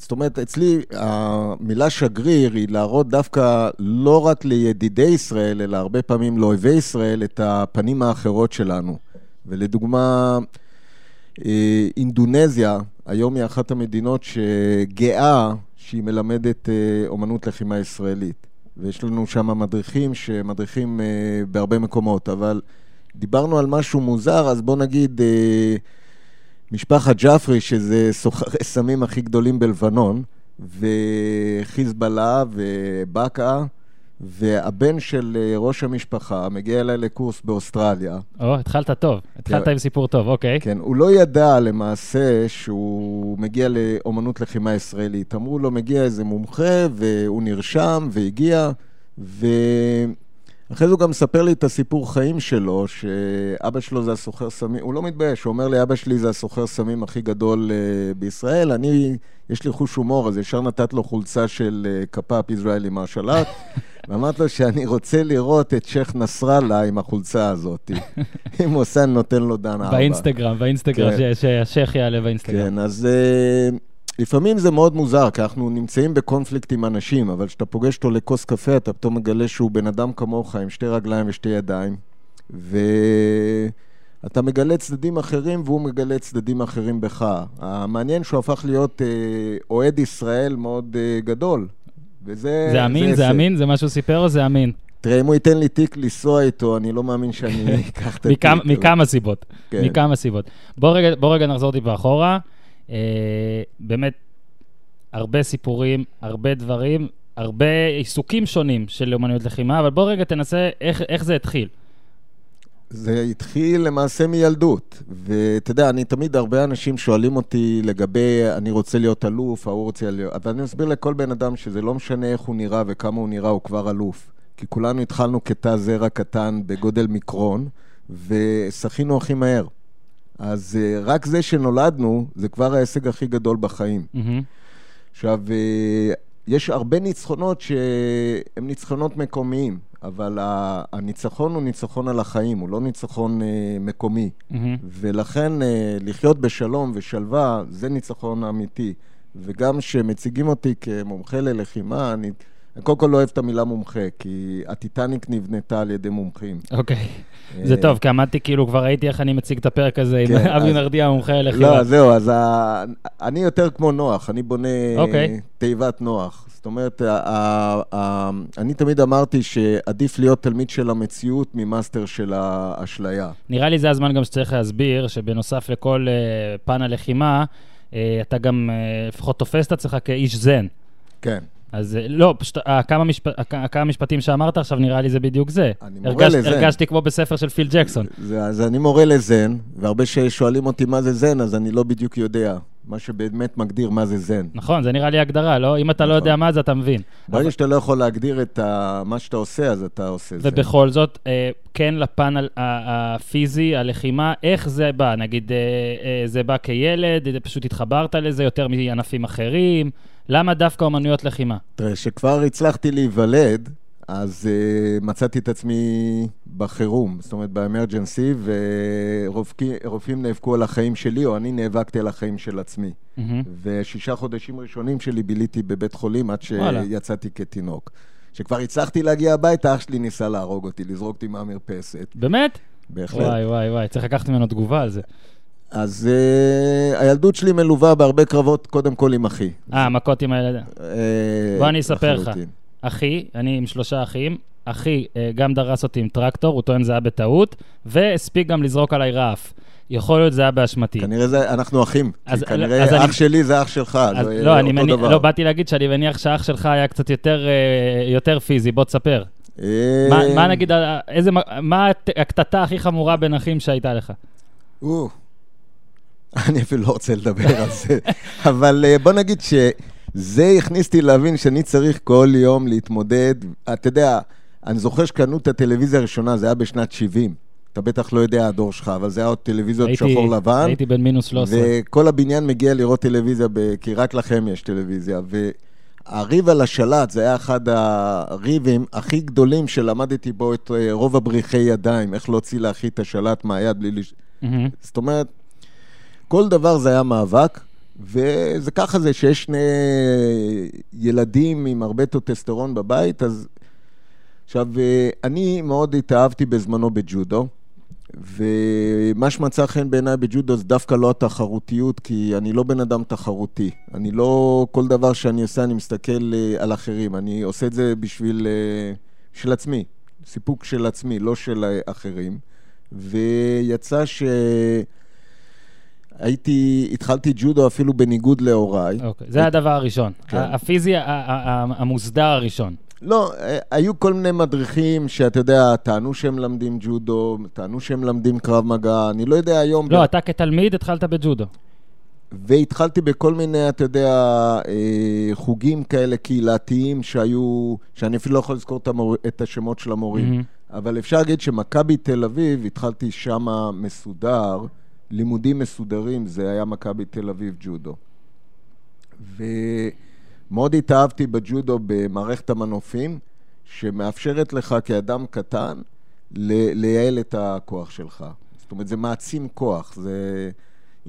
זאת אומרת, אצלי המילה שגריר היא להראות דווקא לא רק לידידי ישראל, אלא הרבה פעמים לאויבי ישראל, את הפנים האחרות שלנו. ולדוגמה, אה, אינדונזיה, היום היא אחת המדינות שגאה שהיא מלמדת אה, אומנות לחימה ישראלית. ויש לנו שם מדריכים שמדריכים אה, בהרבה מקומות, אבל דיברנו על משהו מוזר, אז בוא נגיד... משפחת ג'פרי, שזה סוחרי סמים הכי גדולים בלבנון, וחיזבאללה ובאקה, והבן של אה, ראש המשפחה מגיע אליי לקורס באוסטרליה. או, התחלת טוב. התחלת עם סיפור טוב, אוקיי. כן, הוא לא ידע למעשה שהוא מגיע לאומנות לחימה ישראלית. אמרו לו, מגיע איזה מומחה, והוא נרשם והגיע, ו... אחרי זה הוא גם מספר לי את הסיפור חיים שלו, שאבא שלו זה הסוחר סמים, הוא לא מתבייש, הוא אומר לי, אבא שלי זה הסוחר סמים הכי גדול uh, בישראל, אני, יש לי חוש הומור, אז ישר נתת לו חולצה של uh, קפ"פ ישראלי מרשל"ט, ואמרת לו שאני רוצה לראות את שייח' נסראללה עם החולצה הזאת. אם הוא עושה, נותן לו דן ארבע. באינסטגרם, באינסטגרם, כן. שהשייח' יעלה באינסטגרם. כן, אז... Uh, לפעמים זה מאוד מוזר, כי אנחנו נמצאים בקונפליקט עם אנשים, אבל כשאתה פוגש אותו לכוס קפה, אתה פתאום מגלה שהוא בן אדם כמוך, עם שתי רגליים ושתי ידיים. אתה מגלה צדדים אחרים והוא מגלה צדדים אחרים בך. המעניין שהוא הפך להיות אה, אוהד ישראל מאוד אה, גדול. וזה... זה אמין? זה, זה אמין? זה מה שהוא סיפר או זה אמין? תראה, אם הוא ייתן לי תיק לנסוע איתו, אני לא מאמין שאני אקח את התיק. מכמה סיבות. כן. מכמה סיבות. רגע, בוא רגע נחזור טיפה אחורה. אה, באמת, הרבה סיפורים, הרבה דברים, הרבה עיסוקים שונים של אומנויות לחימה, אבל בוא רגע תנסה איך, איך זה התחיל. זה התחיל למעשה מילדות, ואתה יודע, אני תמיד, הרבה אנשים שואלים אותי לגבי, אני רוצה להיות אלוף, ההוא רוצה להיות... אבל אני מסביר לכל בן אדם שזה לא משנה איך הוא נראה וכמה הוא נראה, הוא כבר אלוף. כי כולנו התחלנו כתא זרע קטן בגודל מיקרון, ושחינו הכי מהר. אז uh, רק זה שנולדנו, זה כבר ההישג הכי גדול בחיים. Mm-hmm. עכשיו, uh, יש הרבה ניצחונות שהם ניצחונות מקומיים. אבל הניצחון הוא ניצחון על החיים, הוא לא ניצחון אה, מקומי. Mm-hmm. ולכן אה, לחיות בשלום ושלווה, זה ניצחון אמיתי. וגם כשמציגים אותי כמומחה ללחימה, אני... אני קודם כל לא אוהב את המילה מומחה, כי הטיטניק נבנתה על ידי מומחים. אוקיי. Okay. זה טוב, כי עמדתי, כאילו, כבר ראיתי איך אני מציג את הפרק הזה כן, עם אבי נרדיה, מומחה ללחימה. לא, זהו, אז. אני יותר כמו נוח, אני בונה. אוקיי. תיבת נוח. זאת אומרת, אני תמיד אמרתי שעדיף להיות תלמיד של המציאות ממאסטר של האשליה. נראה לי זה הזמן גם שצריך להסביר, שבנוסף לכל אה, פן הלחימה, אה, אתה גם אה, לפחות תופס את עצמך כאיש זן. כן. אז לא, פשוט כמה, משפ... כמה משפטים שאמרת עכשיו, נראה לי זה בדיוק זה. אני מורה הרגש, לזן. הרגשתי כמו בספר של פיל ג'קסון. זה, אז אני מורה לזן, והרבה ששואלים אותי מה זה זן, אז אני לא בדיוק יודע. מה שבאמת מגדיר מה זה זן. נכון, זה נראה לי הגדרה, לא? אם אתה לא נכון. לא יודע מה זה, אתה מבין. ברגע אבל... שאתה לא יכול להגדיר את ה... מה שאתה עושה, אז אתה עושה זן. ובכל זאת, אה, כן לפן הפיזי, הלחימה, איך זה בא? נגיד, אה, אה, זה בא כילד, פשוט התחברת לזה יותר מענפים אחרים? למה דווקא אומנויות לחימה? תראה, כשכבר הצלחתי להיוולד, אז uh, מצאתי את עצמי בחירום, זאת אומרת באמרג'נסי, ורופאים נאבקו על החיים שלי, או אני נאבקתי על החיים של עצמי. Mm-hmm. ושישה חודשים ראשונים שלי ביליתי בבית חולים עד שיצאתי כתינוק. כשכבר הצלחתי להגיע הביתה, אח שלי ניסה להרוג אותי, לזרוק אותי מהמרפסת. באמת? בהחלט. וואי, וואי, וואי, צריך לקחת ממנו תגובה על זה. אז uh, הילדות שלי מלווה בהרבה קרבות, קודם כל עם אחי. אה, מכות עם הילד. Uh, בוא אני אספר לך. אחי, אני עם שלושה אחים, אחי אה, גם דרס אותי עם טרקטור, הוא טוען זה היה בטעות, והספיק גם לזרוק עליי רעף. יכול להיות זה היה באשמתי. כנראה זה, אנחנו אחים. אז, כנראה אז אח אני, שלי זה אח שלך, אז זה לא, אותו מניח, דבר. לא, באתי להגיד שאני מניח שהאח שלך היה קצת יותר, אה, יותר פיזי, בוא תספר. אה, מה, מה נגיד, איזה, מה הקטטה הכי חמורה בין אחים שהייתה לך? אני אפילו לא רוצה לדבר על זה, אבל בוא נגיד ש... זה הכניס אותי להבין שאני צריך כל יום להתמודד. אתה יודע, אני זוכר שקנו את הטלוויזיה הראשונה, זה היה בשנת 70. אתה בטח לא יודע, הדור שלך, אבל זה היה עוד טלוויזיות הייתי, שחור לבן. הייתי בן מינוס 13. וכל הבניין מגיע לראות טלוויזיה, ב... כי רק לכם יש טלוויזיה. והריב על השלט, זה היה אחד הריבים הכי גדולים שלמדתי בו את אה, רוב הבריחי ידיים, איך להוציא לאחי את השלט מהיד בלי... לש... Mm-hmm. זאת אומרת, כל דבר זה היה מאבק. וזה ככה זה שיש שני ילדים עם הרבה טוטסטרון בבית, אז... עכשיו, אני מאוד התאהבתי בזמנו בג'ודו, ומה שמצא חן בעיניי בג'ודו זה דווקא לא התחרותיות, כי אני לא בן אדם תחרותי. אני לא, כל דבר שאני עושה, אני מסתכל אה, על אחרים. אני עושה את זה בשביל, אה, של עצמי, סיפוק של עצמי, לא של אה, אחרים. ויצא ש... הייתי, התחלתי ג'ודו אפילו בניגוד להוריי. אוקיי, זה הדבר הראשון. כן. הפיזי המוסדר הראשון. לא, אה, היו כל מיני מדריכים שאתה יודע, טענו שהם למדים ג'ודו, טענו שהם למדים קרב מגע, אני לא יודע היום... לא, ב... אתה כתלמיד התחלת בג'ודו. והתחלתי בכל מיני, אתה יודע, אה, חוגים כאלה קהילתיים שהיו, שאני אפילו לא יכול לזכור את, המור... את השמות של המורים. Mm-hmm. אבל אפשר להגיד שמכבי תל אביב, התחלתי שמה מסודר. לימודים מסודרים, זה היה מכבי תל אביב ג'ודו. ומאוד התאהבתי בג'ודו במערכת המנופים, שמאפשרת לך כאדם קטן לייעל את הכוח שלך. זאת אומרת, זה מעצים כוח. זה...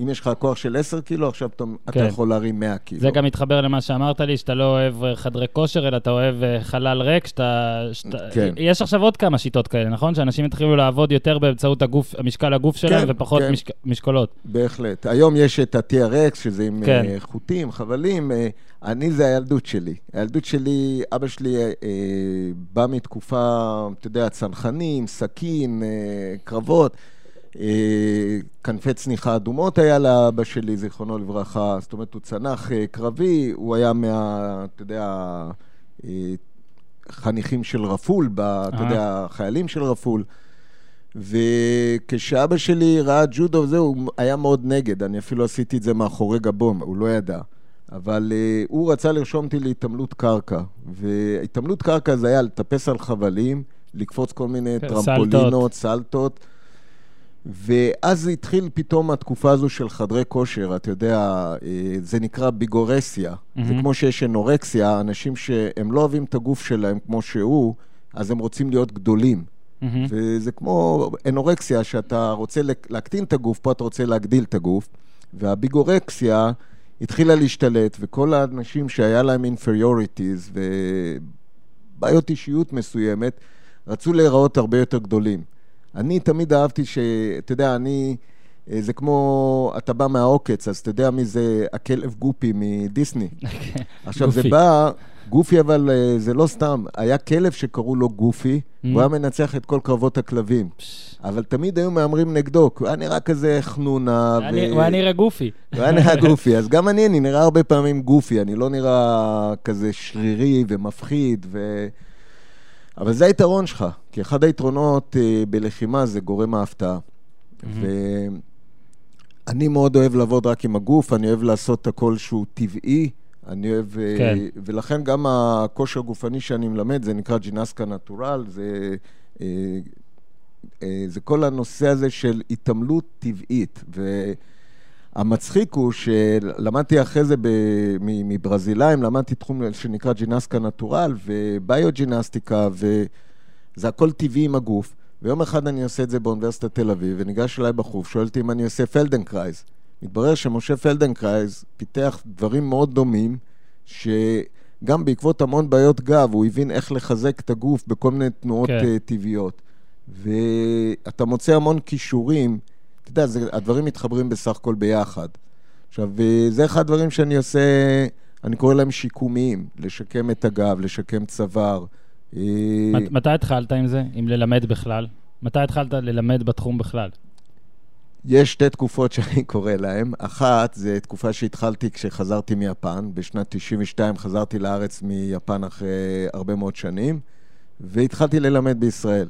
אם יש לך כוח של 10 קילו, עכשיו אתה, כן. אתה יכול להרים 100 קילו. זה גם מתחבר למה שאמרת לי, שאתה לא אוהב חדרי כושר, אלא אתה אוהב אה, חלל ריק, שאתה... שאתה... כן. יש עכשיו עוד כמה שיטות כאלה, נכון? שאנשים התחילו לעבוד יותר באמצעות הגוף, משקל הגוף שלהם, כן, ופחות כן. משק... משקולות. בהחלט. היום יש את ה-TRX, שזה עם כן. אה, חוטים, חבלים. אה, אני, זה הילדות שלי. הילדות שלי, אבא שלי אה, בא מתקופה, אתה יודע, צנחנים, סכין, אה, קרבות. אה, כנפי צניחה אדומות היה לאבא שלי, זיכרונו לברכה. זאת אומרת, הוא צנח אה, קרבי, הוא היה מה, אתה יודע, אה, חניכים של רפול, אתה יודע, חיילים של רפול. וכשאבא שלי ראה ג'ודו וזה, הוא היה מאוד נגד. אני אפילו עשיתי את זה מאחורי גבו, הוא לא ידע. אבל uh, הוא רצה לרשום אותי להתעמלות קרקע. והתעמלות קרקע זה היה לטפס על חבלים, לקפוץ כל מיני כן, טרמפולינות, סלטות. ואז התחיל פתאום התקופה הזו של חדרי כושר, אתה יודע, אה, זה נקרא ביגורסיה. Mm-hmm. זה כמו שיש אנורקסיה, אנשים שהם לא אוהבים את הגוף שלהם כמו שהוא, אז הם רוצים להיות גדולים. Mm-hmm. וזה כמו אנורקסיה, שאתה רוצה להקטין את הגוף, פה אתה רוצה להגדיל את הגוף. וה bigorexia התחילה להשתלט, וכל האנשים שהיה להם inferiorities ובעיות אישיות מסוימת, רצו להיראות הרבה יותר גדולים. אני תמיד אהבתי ש... אתה יודע, אני... אה, זה כמו, אתה בא מהעוקץ, אז אתה יודע מי זה הכלב גופי מדיסני. אוקיי. עכשיו, זה בא, גופי אבל אה, זה לא סתם, היה כלב שקראו לו גופי, mm. הוא היה מנצח את כל קרבות הכלבים. אבל תמיד היו מהמרים נגדו, כי הוא היה נראה כזה חנונה. הוא היה נראה גופי. הוא היה נראה גופי, אז גם אני, אני נראה הרבה פעמים גופי, אני לא נראה כזה שרירי ומפחיד, ו... אבל זה היתרון שלך, כי אחד היתרונות uh, בלחימה זה גורם ההפתעה. Mm-hmm. ואני מאוד אוהב לעבוד רק עם הגוף, אני אוהב לעשות הכל שהוא טבעי, אני אוהב... אה, כן. ולכן גם הכושר הגופני שאני מלמד, זה נקרא ginástica natural, זה... Uh, uh, זה כל הנושא הזה של התעמלות טבעית. ו... המצחיק הוא שלמדתי אחרי זה מברזילאים, למדתי תחום שנקרא ginástica natural ו bioginástica, וזה הכל טבעי עם הגוף. ויום אחד אני עושה את זה באוניברסיטת תל אביב, וניגש אליי בחוף, שואל אותי אם אני עושה פלדנקרייז. מתברר שמשה פלדנקרייז פיתח דברים מאוד דומים, שגם בעקבות המון בעיות גב, הוא הבין איך לחזק את הגוף בכל מיני תנועות כן. אה, טבעיות. ואתה מוצא המון כישורים. אתה יודע, זה, הדברים מתחברים בסך הכל ביחד. עכשיו, זה אחד הדברים שאני עושה, אני קורא להם שיקומיים, לשקם את הגב, לשקם צוואר. אה, מת, מתי התחלת עם זה, עם ללמד בכלל? מתי התחלת ללמד בתחום בכלל? יש שתי תקופות שאני קורא להן. אחת, זה תקופה שהתחלתי כשחזרתי מיפן. בשנת 92 חזרתי לארץ מיפן אחרי הרבה מאוד שנים, והתחלתי ללמד בישראל.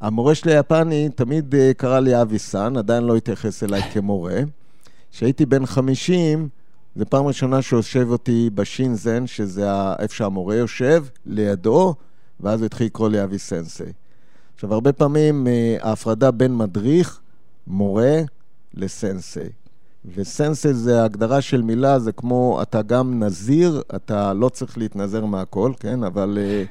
המורה שלי היפני תמיד אה, קרא לי אבי סאן, עדיין לא התייחס אליי כמורה. כשהייתי בן 50, זו פעם ראשונה שיושב אותי בשינזן, שזה איפה שהמורה יושב, לידו, ואז התחיל לקרוא לי אבי סנסי. עכשיו, הרבה פעמים אה, ההפרדה בין מדריך, מורה, לסנסי. וסנסי זה הגדרה של מילה, זה כמו, אתה גם נזיר, אתה לא צריך להתנזר מהכל, כן? אבל... Uh,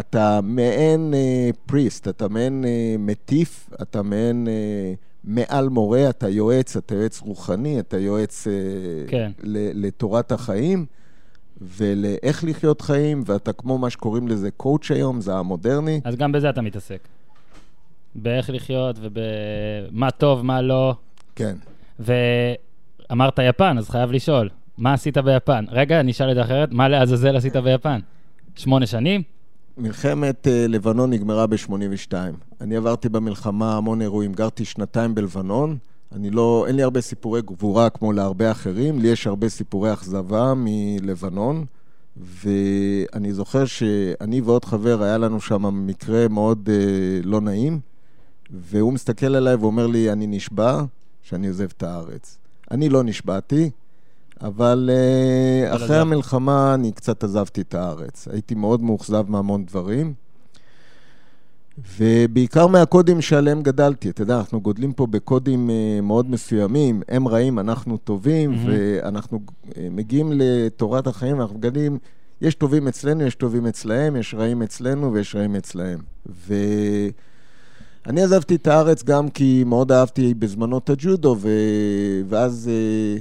אתה מעין אה, פריסט, אתה מעין אה, מטיף, אתה מעין אה, מעל מורה, אתה יועץ, אתה יועץ רוחני, אתה יועץ אה, כן. לתורת החיים ולאיך לחיות חיים, ואתה כמו מה שקוראים לזה קואוצ' היום, זה המודרני. אז גם בזה אתה מתעסק. באיך לחיות ובמה טוב, מה לא. כן. ואמרת יפן, אז חייב לשאול, מה עשית ביפן? רגע, אני אשאל את זה אחרת, מה לעזאזל עשית ביפן? שמונה שנים? מלחמת uh, לבנון נגמרה ב-82. אני עברתי במלחמה המון אירועים, גרתי שנתיים בלבנון. אני לא, אין לי הרבה סיפורי גבורה כמו להרבה אחרים, לי יש הרבה סיפורי אכזבה מלבנון, ואני זוכר שאני ועוד חבר, היה לנו שם מקרה מאוד uh, לא נעים, והוא מסתכל עליי ואומר לי, אני נשבע שאני עוזב את הארץ. אני לא נשבעתי, אבל uh, אחרי המלחמה אני קצת עזבתי את הארץ. הייתי מאוד מאוכזב מהמון דברים, ובעיקר מהקודים שעליהם גדלתי. אתה יודע, אנחנו גודלים פה בקודים uh, מאוד מסוימים, הם רעים, אנחנו טובים, mm-hmm. ואנחנו uh, מגיעים לתורת החיים, ואנחנו גדלים, יש טובים אצלנו, יש טובים אצלהם, יש רעים אצלנו ויש רעים אצלהם. ו... אני עזבתי את הארץ גם כי מאוד אהבתי בזמנו את הג'ודו, ו... ואז אה,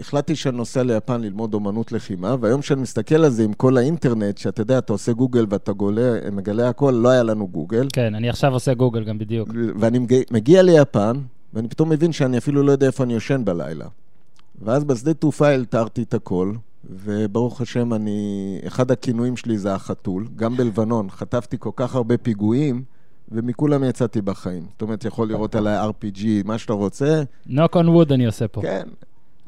החלטתי שאני נוסע ליפן ללמוד אומנות לחימה, והיום כשאני מסתכל על זה עם כל האינטרנט, שאתה יודע, אתה עושה גוגל ואתה גולה, מגלה הכל, לא היה לנו גוגל. כן, אני עכשיו עושה גוגל גם בדיוק. ואני מגיע ליפן, ואני פתאום מבין שאני אפילו לא יודע איפה אני יושן בלילה. ואז בשדה תעופה אלתרתי את הכל, וברוך השם, אני... אחד הכינויים שלי זה החתול. גם בלבנון חטפתי כל כך הרבה פיגועים, ומכולם יצאתי בחיים. זאת אומרת, יכול לראות עליי RPG, מה שאתה רוצה. knock on wood אני עושה פה. כן.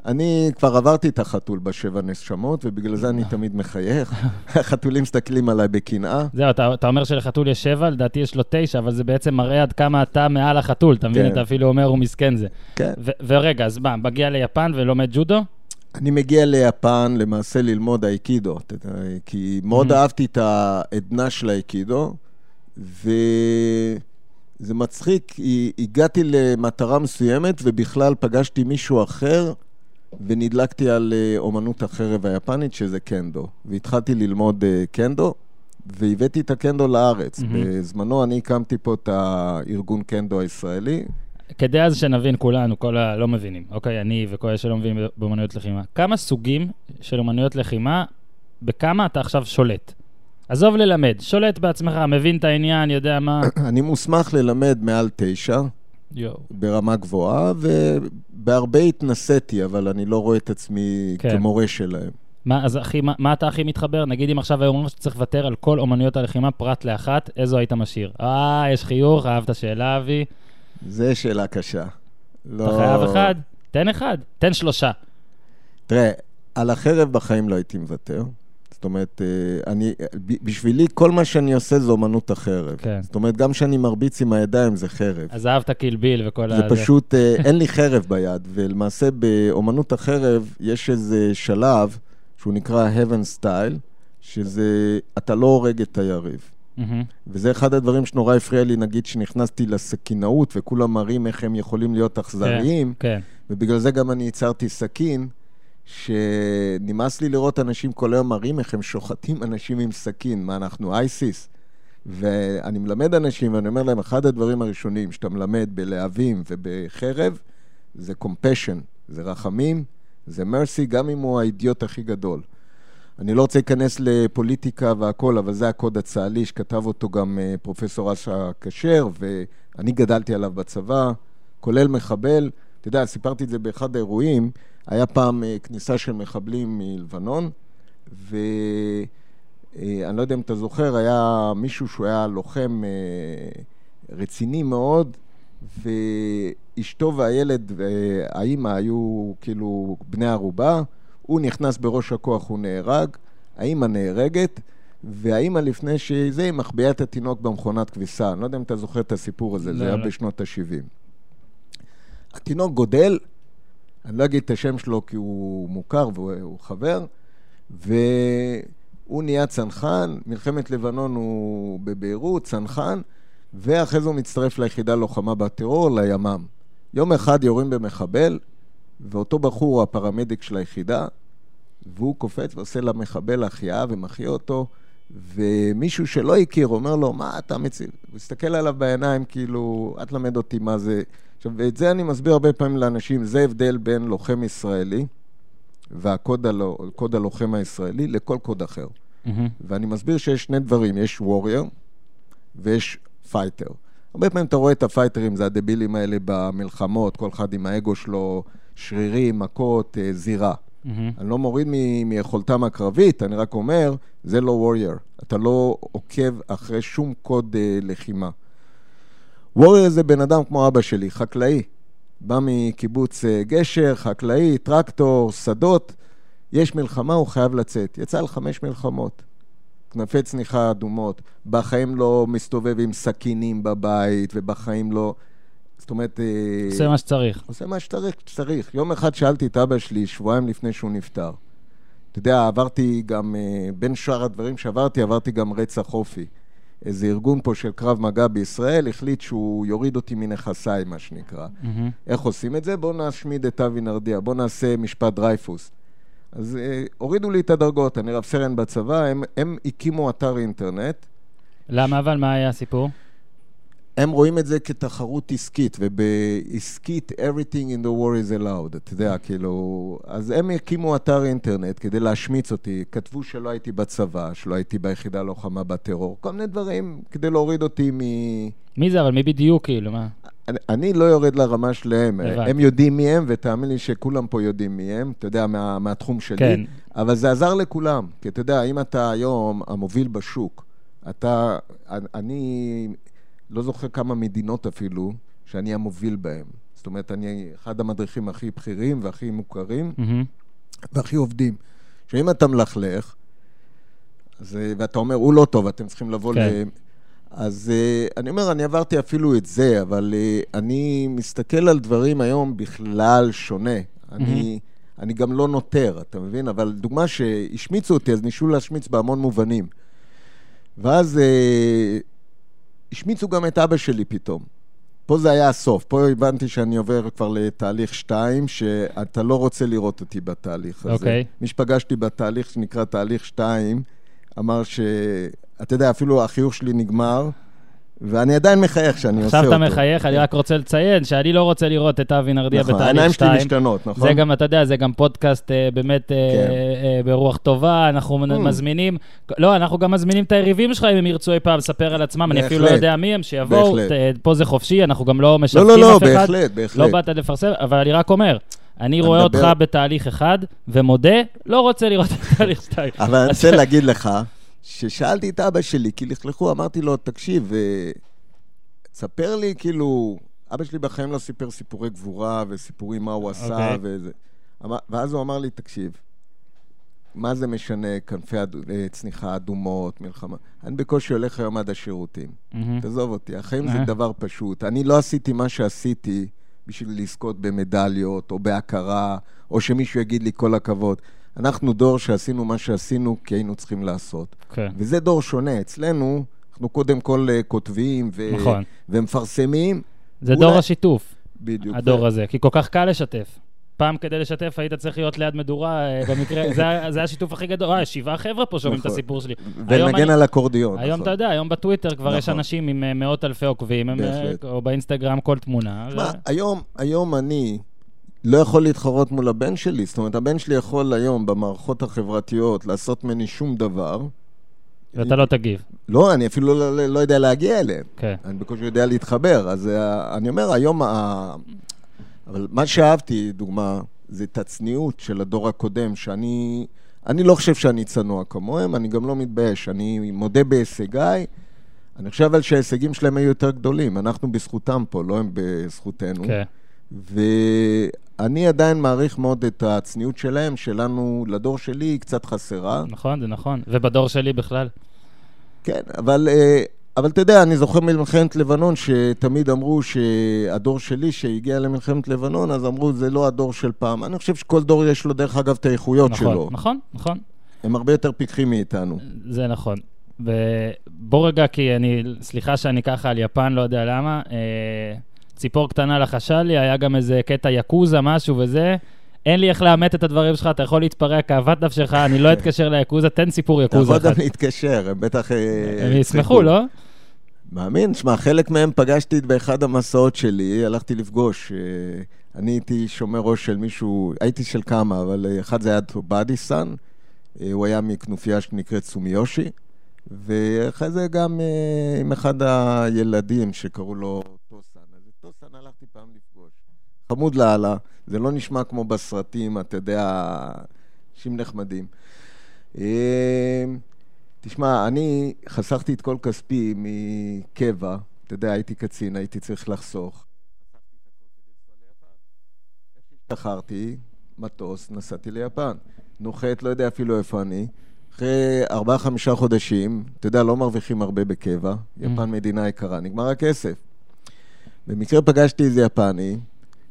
אני כבר עברתי את החתול בשבע נשמות, ובגלל זה אני תמיד מחייך. החתולים מסתכלים עליי בקנאה. זהו, אתה, אתה אומר שלחתול יש שבע, לדעתי יש לו תשע, אבל זה בעצם מראה עד כמה אתה מעל החתול, אתה מבין? כן. אתה אפילו אומר, הוא מסכן זה. כן. ורגע, אז מה, מגיע ליפן ולומד ג'ודו? אני מגיע ליפן למעשה ללמוד אייקידו, כי מאוד mm-hmm. אהבתי את העדנה של האייקידו, וזה מצחיק, הגעתי למטרה מסוימת ובכלל פגשתי מישהו אחר ונדלקתי על אה, אומנות החרב היפנית, שזה קנדו. והתחלתי ללמוד אה, קנדו, והבאתי את הקנדו לארץ. Mm-hmm. בזמנו אני הקמתי פה את הארגון קנדו הישראלי. כדי אז שנבין כולנו, כל הלא מבינים, אוקיי, אני וכל אלה שלא מבינים באמנויות לחימה, כמה סוגים של אמנויות לחימה, בכמה אתה עכשיו שולט? עזוב ללמד, שולט בעצמך, מבין את העניין, יודע מה... אני מוסמך ללמד מעל תשע. יו. ברמה גבוהה, ובהרבה התנסיתי, אבל אני לא רואה את עצמי כן. כמורה שלהם. מה, אז אחי, מה, מה אתה הכי מתחבר? נגיד אם עכשיו היו אומרים שאתה צריך לוותר על כל אומנויות הלחימה פרט לאחת, איזו היית משאיר? אה, יש חיוך, אהבת שאלה, אבי. זו שאלה קשה. לא... אתה חייב אחד? תן אחד, תן שלושה. תראה, על החרב בחיים לא הייתי מוותר. זאת אומרת, אה, אני, בשבילי כל מה שאני עושה זה אומנות החרב. כן. זאת אומרת, גם כשאני מרביץ עם הידיים זה חרב. אז אהבת קילביל וכל ה... זה פשוט, אה, אין לי חרב ביד, ולמעשה באומנות החרב יש איזה שלב שהוא נקרא heaven style, שזה, אתה לא הורג את היריב. Mm-hmm. וזה אחד הדברים שנורא הפריע לי, נגיד, שנכנסתי לסכינאות, וכולם מראים איך הם יכולים להיות אכזריים, כן, כן. ובגלל זה גם אני ייצרתי סכין. שנמאס לי לראות אנשים כל היום מראים איך הם שוחטים אנשים עם סכין, מה אנחנו, אייסיס? ואני מלמד אנשים, ואני אומר להם, אחד הדברים הראשונים שאתה מלמד בלהבים ובחרב, זה קומפשן, זה רחמים, זה מרסי, גם אם הוא האידיוט הכי גדול. אני לא רוצה להיכנס לפוליטיקה והכול, אבל זה הקוד הצה"לי שכתב אותו גם אה, פרופסור אשה כשר, ואני גדלתי עליו בצבא, כולל מחבל. אתה יודע, סיפרתי את זה באחד האירועים, היה פעם אה, כניסה של מחבלים מלבנון, ואני אה, לא יודע אם אתה זוכר, היה מישהו שהוא היה לוחם אה, רציני מאוד, ואשתו והילד והאימא היו כאילו בני ערובה, הוא נכנס בראש הכוח, הוא נהרג, האימא נהרגת, והאימא לפני שזה, היא מחביאה את התינוק במכונת כביסה. אני לא יודע אם אתה זוכר את הסיפור הזה, לא, זה היה לא. בשנות ה-70. התינוק גודל, אני לא אגיד את השם שלו כי הוא מוכר והוא חבר, והוא נהיה צנחן, מלחמת לבנון הוא בביירות, צנחן, ואחרי זה הוא מצטרף ליחידה לוחמה בטרור, לימ"מ. יום אחד יורים במחבל, ואותו בחור הוא הפרמדיק של היחידה, והוא קופץ ועושה למחבל החייאה ומחיה אותו, ומישהו שלא הכיר אומר לו, מה אתה מציל? הוא הסתכל עליו בעיניים כאילו, את למד אותי מה זה עכשיו, ואת זה אני מסביר הרבה פעמים לאנשים, זה הבדל בין לוחם ישראלי והקוד הלא, הלוחם הישראלי לכל קוד אחר. Mm-hmm. ואני מסביר שיש שני דברים, יש וורייר ויש fighter. הרבה פעמים אתה רואה את ה fighterים, זה הדבילים האלה במלחמות, כל אחד עם האגו שלו, שרירים, מכות, אה, זירה. Mm-hmm. אני לא מוריד מ- מיכולתם הקרבית, אני רק אומר, זה לא warrior. אתה לא עוקב אחרי שום קוד uh, לחימה. warrior זה בן אדם כמו אבא שלי, חקלאי. בא מקיבוץ אה, גשר, חקלאי, טרקטור, שדות. יש מלחמה, הוא חייב לצאת. יצא על חמש מלחמות. כנפי צניחה אדומות. בחיים לא מסתובב עם סכינים בבית, ובחיים לא... זאת אומרת... אה, עושה מה שצריך. עושה מה שצריך. יום אחד שאלתי את אבא שלי, שבועיים לפני שהוא נפטר. אתה יודע, עברתי גם, אה, בין שאר הדברים שעברתי, עברתי גם רצח אופי. איזה ארגון פה של קרב מגע בישראל החליט שהוא יוריד אותי מנכסיי, מה שנקרא. Mm-hmm. איך עושים את זה? בואו נשמיד את אבי נרדיה, בואו נעשה משפט דרייפוס. אז אה, הורידו לי את הדרגות, אני רב סרן בצבא, הם, הם הקימו אתר אינטרנט. למה אבל? מה היה הסיפור? הם רואים את זה כתחרות עסקית, ובעסקית, everything in the war is allowed, אתה יודע, כאילו... אז הם הקימו אתר אינטרנט כדי להשמיץ אותי, כתבו שלא הייתי בצבא, שלא הייתי ביחידה לוחמה בטרור, כל מיני דברים כדי להוריד אותי מ... מי זה, אבל מי בדיוק, כאילו, מה? אני, אני לא יורד לרמה שלהם, הם יודעים מי הם, ותאמין לי שכולם פה יודעים מי הם, אתה יודע, מה, מהתחום שלי, כן. אבל זה עזר לכולם, כי אתה יודע, אם אתה היום המוביל בשוק, אתה, אני לא זוכר כמה מדינות אפילו, שאני המוביל בהן. זאת אומרת, אני אחד המדריכים הכי בכירים והכי מוכרים, mm-hmm. והכי עובדים. שאם אתה מלכלך, אז, ואתה אומר, הוא לא טוב, אתם צריכים לבוא כן. ל... אז אני אומר, אני עברתי אפילו את זה, אבל אני מסתכל על דברים היום בכלל שונה. Mm-hmm. אני, אני גם לא נותר, אתה מבין? אבל דוגמה שהשמיצו אותי, אז ניסו להשמיץ בהמון מובנים. ואז השמיצו גם את אבא שלי פתאום. פה זה היה הסוף, פה הבנתי שאני עובר כבר לתהליך שתיים, שאתה לא רוצה לראות אותי בתהליך הזה. אוקיי. Okay. מי שפגשתי בתהליך שנקרא תהליך שתיים, אמר ש... אתה יודע, אפילו החיוך שלי נגמר, ואני עדיין מחייך כשאני עושה אותו. עכשיו אתה מחייך, אני רק רוצה לציין שאני לא רוצה לראות את אבי נרדיה בתהליך 2. נכון, העיניים שלי משתנות, נכון? זה גם, אתה יודע, זה גם פודקאסט אה, באמת אה, כן. אה, ברוח טובה, אנחנו mm. מזמינים, לא, אנחנו גם מזמינים את היריבים שלך אם הם ירצו אי פעם לספר על עצמם, אני אפילו לא יודע מי הם, שיבואו, פה זה חופשי, אנחנו גם לא משווקים לא, לא, לא, בהחלט, בהחלט. לא באת לפרסם, אבל אני רק אומר, אני רואה אותך בתהליך אחד, ומודה, לא רוצה לראות את תהליך 2. אבל אני רוצה להגיד לך, ששאלתי את אבא שלי, כי לכלכו, אמרתי לו, תקשיב, ספר לי, כאילו, אבא שלי בחיים לא סיפר סיפורי גבורה וסיפורים מה הוא עשה okay. אוקיי. וזה. ואז הוא אמר לי, תקשיב, מה זה משנה, כנפי אה, צניחה אדומות, מלחמה? אני בקושי הולך היום עד השירותים. Mm-hmm. תעזוב אותי, החיים mm-hmm. זה דבר פשוט. אני לא עשיתי מה שעשיתי בשביל לזכות במדליות או בהכרה, או שמישהו יגיד לי כל הכבוד. אנחנו דור שעשינו מה שעשינו כי היינו צריכים לעשות. Okay. כן. וזה דור שונה. אצלנו... אנחנו קודם כל אה, כותבים ו- נכון. ומפרסמים. זה אולי... דור השיתוף, בדיוק. הדור. הזה, כי כל כך קל לשתף. פעם כדי לשתף היית צריך להיות ליד מדורה, אה, במקרה, זה, זה השיתוף הכי גדול. אה, שבעה חבר'ה פה שומעים נכון. את הסיפור שלי. ולנגן על אקורדיון. היום נכון. אתה יודע, היום בטוויטר כבר נכון. יש אנשים עם אה, מאות אלפי עוקבים, הם, או באינסטגרם כל תמונה. תשמע, ו... היום, היום אני לא יכול להתחרות מול הבן שלי. זאת אומרת, הבן שלי יכול היום במערכות החברתיות לעשות ממני שום דבר. ואתה לא תגיב. לא, אני אפילו לא, לא, לא יודע להגיע אליהם. כן. אני בקושי יודע להתחבר. אז uh, אני אומר, היום... Uh, אבל מה שאהבתי, דוגמה, זה את הצניעות של הדור הקודם, שאני... אני לא חושב שאני צנוע כמוהם, אני גם לא מתבייש. אני מודה בהישגיי. אני חושב אבל שההישגים שלהם היו יותר גדולים. אנחנו בזכותם פה, לא הם בזכותנו. כן. ואני עדיין מעריך מאוד את הצניעות שלהם, שלנו, לדור שלי, היא קצת חסרה. נכון, זה נכון. ובדור שלי בכלל. כן, אבל, אה, אבל אתה יודע, אני זוכר מלחמת לבנון, שתמיד אמרו שהדור שלי, שהגיע למלחמת לבנון, אז אמרו, זה לא הדור של פעם. אני חושב שכל דור יש לו, דרך אגב, את האיכויות נכון, שלו. נכון, נכון. הם הרבה יותר פיקחים מאיתנו. זה נכון. ובוא רגע, כי אני, סליחה שאני ככה על יפן, לא יודע למה. אה, ציפור קטנה לחשה לי, היה גם איזה קטע יקוזה, משהו וזה. אין לי איך לאמת את הדברים שלך, אתה יכול להתפרע כאוות נפשך, אני לא אתקשר ליאקוזה, תן סיפור יקוזה אחד. אתה יכול גם להתקשר, הם בטח... אה, הם ישמחו, לא? מאמין, שמע, חלק מהם פגשתי באחד המסעות שלי, הלכתי לפגוש. אה, אני הייתי שומר ראש של מישהו, הייתי של כמה, אבל אה, אחד זה היה טובדיסן, הוא היה מכנופיה שנקראת סומיושי, ואחרי זה גם עם אחד הילדים שקראו לו טוסן. טוסן הלכתי פעם לפגוש. חמוד לאללה. זה לא נשמע כמו בסרטים, אתה יודע, אנשים נחמדים. אה, תשמע, אני חסכתי את כל כספי מקבע, אתה יודע, הייתי קצין, הייתי צריך לחסוך. השתחררתי, מטוס, נסעתי ליפן. נוחת, לא יודע אפילו איפה אני. אחרי ארבעה-חמישה חודשים, אתה יודע, לא מרוויחים הרבה בקבע, יפן mm. מדינה יקרה, נגמר הכסף. במקרה פגשתי איזה יפני,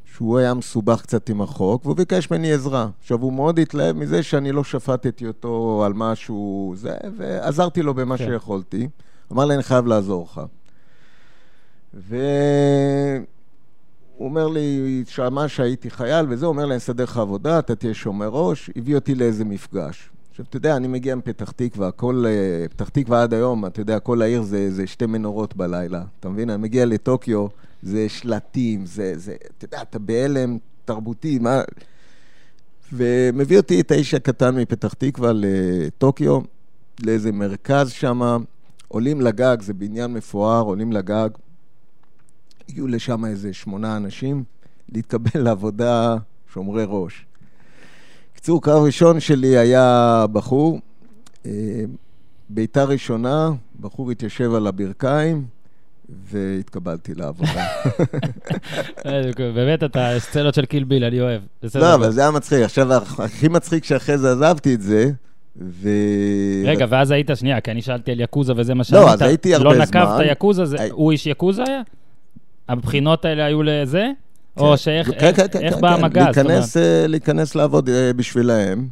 שהוא היה מסובך קצת עם החוק, והוא ביקש ממני עזרה. עכשיו, הוא מאוד התלהב מזה שאני לא שפטתי אותו על משהו זה, ועזרתי לו במה כן. שיכולתי. אמר לי, אני חייב לעזור לך. והוא אומר לי, שמע שהייתי חייל וזה, הוא אומר לי, אני אסדר לך עבודה, אתה תהיה שומר ראש, הביא אותי לאיזה מפגש. עכשיו, אתה יודע, אני מגיע מפתח תקווה, כל... אה, פתח תקווה עד היום, אתה יודע, כל העיר זה, זה שתי מנורות בלילה. אתה מבין? אני מגיע לטוקיו, זה שלטים, זה... זה אתה יודע, אתה בהלם תרבותי, מה... ומביא אותי את האיש הקטן מפתח תקווה לטוקיו, לאיזה מרכז שם, עולים לגג, זה בניין מפואר, עולים לגג, הגיעו לשם איזה שמונה אנשים, להתקבל לעבודה שומרי ראש. קיצור, קרב ראשון שלי היה בחור, אה, בעיטה ראשונה, בחור התיישב על הברכיים, והתקבלתי לעבודה. אה, באמת, אתה סצנות של קיל ביל, אני אוהב. לא, אבל זה היה מצחיק. עכשיו, הכי מצחיק שאחרי זה עזבתי את זה, ו... רגע, ואז היית, שנייה, כי אני שאלתי על יקוזה וזה מה שאמרת. לא, אז הייתי הרבה זמן. לא נקבת יקוזה, הוא איש יקוזה היה? הבחינות האלה היו לזה? או כן. שאיך כן, כן, בא המגע? להיכנס לעבוד אה, בשבילהם.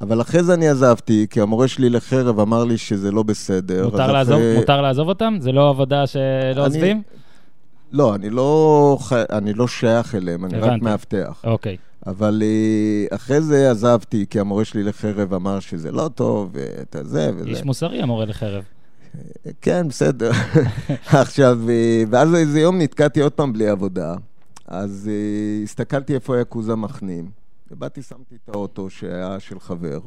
אבל אחרי זה אני עזבתי, כי המורה שלי לחרב אמר לי שזה לא בסדר. מותר, לעזוב, אחרי... מותר לעזוב אותם? זה לא עבודה שלא אני... עוזבים? לא, אני לא, אני לא שייך אליהם, אני הבנתי. רק מאבטח. אוקיי. אבל אה, אחרי זה עזבתי, כי המורה שלי לחרב אמר שזה לא טוב, ואת זה וזה. איש מוסרי, המורה לחרב. כן, בסדר. עכשיו, אה, ואז איזה יום נתקעתי עוד פעם בלי עבודה, אז uh, הסתכלתי איפה היאקוזה מחנים, ובאתי, שמתי את האוטו שהיה של חבר.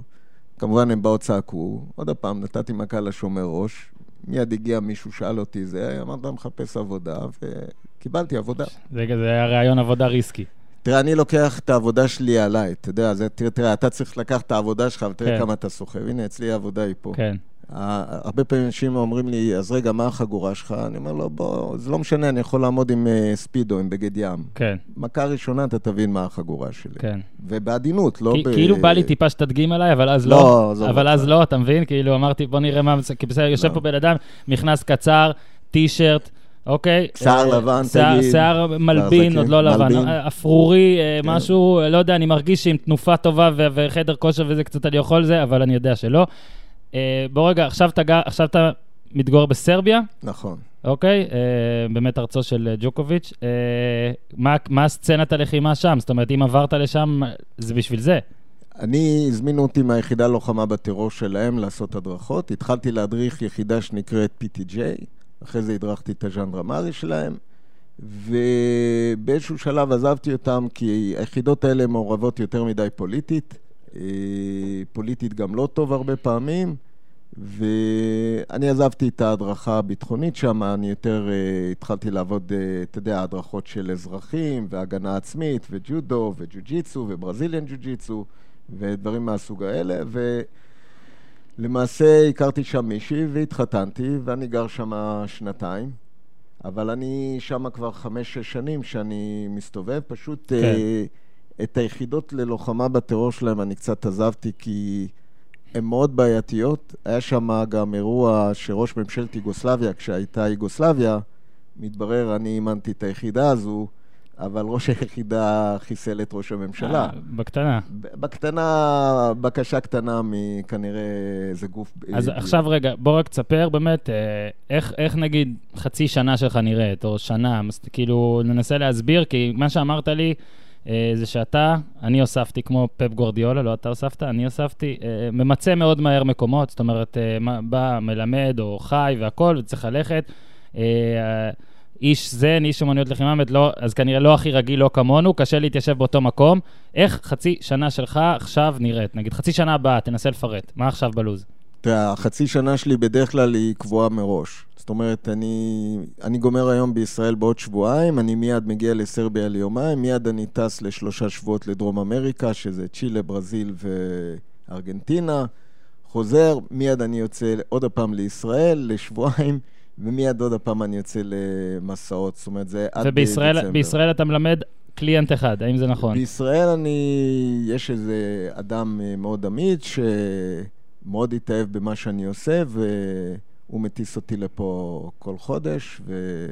כמובן, הם באו צעקו, עוד פעם, נתתי מכה לשומר ראש, מיד הגיע מישהו, שאל אותי זה, אמרת, מחפש עבודה, וקיבלתי עבודה. זה, זה היה רעיון עבודה ריסקי. תראה, אני לוקח את העבודה שלי עליי, אתה יודע, זה, תראה, תראה, אתה צריך לקחת את העבודה שלך ותראה כן. כמה אתה סוחב. הנה, אצלי העבודה היא פה. כן. הרבה פעמים אנשים אומרים לי, אז רגע, מה החגורה שלך? אני אומר לו, בוא, זה לא משנה, אני יכול לעמוד עם uh, ספידו, עם בגד ים. כן. מכה ראשונה, אתה תבין מה החגורה שלי. כן. ובעדינות, לא ב... כאילו בא לי טיפה שתדגים עליי, אבל אז לא. לא אבל אז לא, אתה מבין? כאילו, אמרתי, בוא נראה מה... כי בסדר, יושב לא. פה בן אדם, מכנס קצר, טישרט. אוקיי? שיער אה, לבן, תגיד. שיער מלבין, עוד לא לבן. אפרורי, אה, כן. משהו, לא יודע, אני מרגיש שעם תנופה טובה וחדר כושר וזה קצת אני יכול זה, אבל אני יודע שלא. אה, בוא רגע, עכשיו אתה, עכשיו אתה מתגורר בסרביה. נכון. אוקיי? אה, באמת ארצו של אה, ג'וקוביץ'. אה, מה, מה סצנת הלחימה שם? זאת אומרת, אם עברת לשם, זה בשביל זה. אני, הזמינו אותי מהיחידה לוחמה בטרור שלהם לעשות הדרכות. התחלתי להדריך יחידה שנקראת PTJ, אחרי זה הדרכתי את הז'אנדרמרי שלהם, ובאיזשהו שלב עזבתי אותם כי היחידות האלה מעורבות יותר מדי פוליטית. אה, פוליטית גם לא טוב הרבה פעמים, ואני עזבתי את ההדרכה הביטחונית שם, אני יותר uh, התחלתי לעבוד, uh, אתה יודע, הדרכות של אזרחים, והגנה עצמית, וג'ודו, וג'ו-ג'יצו, וברזיליאן ג'ו-ג'יצו, ודברים מהסוג האלה, ולמעשה הכרתי שם מישהי והתחתנתי, ואני גר שם שנתיים. אבל אני שם כבר חמש-שש שנים שאני מסתובב, פשוט... כן. Uh, את היחידות ללוחמה בטרור שלהם אני קצת עזבתי כי הן מאוד בעייתיות. היה שם גם אירוע שראש ממשלת יוגוסלביה, כשהייתה יוגוסלביה, מתברר, אני אימנתי את היחידה הזו, אבל ראש היחידה חיסל את ראש הממשלה. אה, בקטנה. בקטנה, בקשה קטנה מכנראה איזה גוף... אז עכשיו רגע, בוא רק תספר באמת, אה, איך, איך נגיד חצי שנה שלך נראית, או שנה, כאילו ננסה להסביר, כי מה שאמרת לי... אה, זה שאתה, אני הוספתי כמו פפ גורדיולה, לא אתה הוספת, אני הוספתי, אה, ממצה מאוד מהר מקומות, זאת אומרת, אה, בא, מלמד או חי והכול, וצריך ללכת. איש זן, איש אומנויות לחימה, לא, אז כנראה לא הכי רגיל, לא כמונו, קשה להתיישב באותו מקום. איך חצי שנה שלך עכשיו נראית? נגיד, חצי שנה הבאה, תנסה לפרט. מה עכשיו בלוז? תראה, החצי שנה שלי בדרך כלל היא קבועה מראש. זאת אומרת, אני, אני גומר היום בישראל בעוד שבועיים, אני מיד מגיע לסרביה ליומיים, מיד אני טס לשלושה שבועות לדרום אמריקה, שזה צ'ילה, ברזיל וארגנטינה. חוזר, מיד אני יוצא עוד פעם לישראל לשבועיים, ומיד עוד פעם אני יוצא למסעות. זאת אומרת, זה עד דצמבר. ובישראל אתה מלמד קליינט אחד, האם זה נכון? בישראל אני, יש איזה אדם מאוד אמיץ, ש... מאוד התאהב במה שאני עושה, והוא מטיס אותי לפה כל חודש, ו...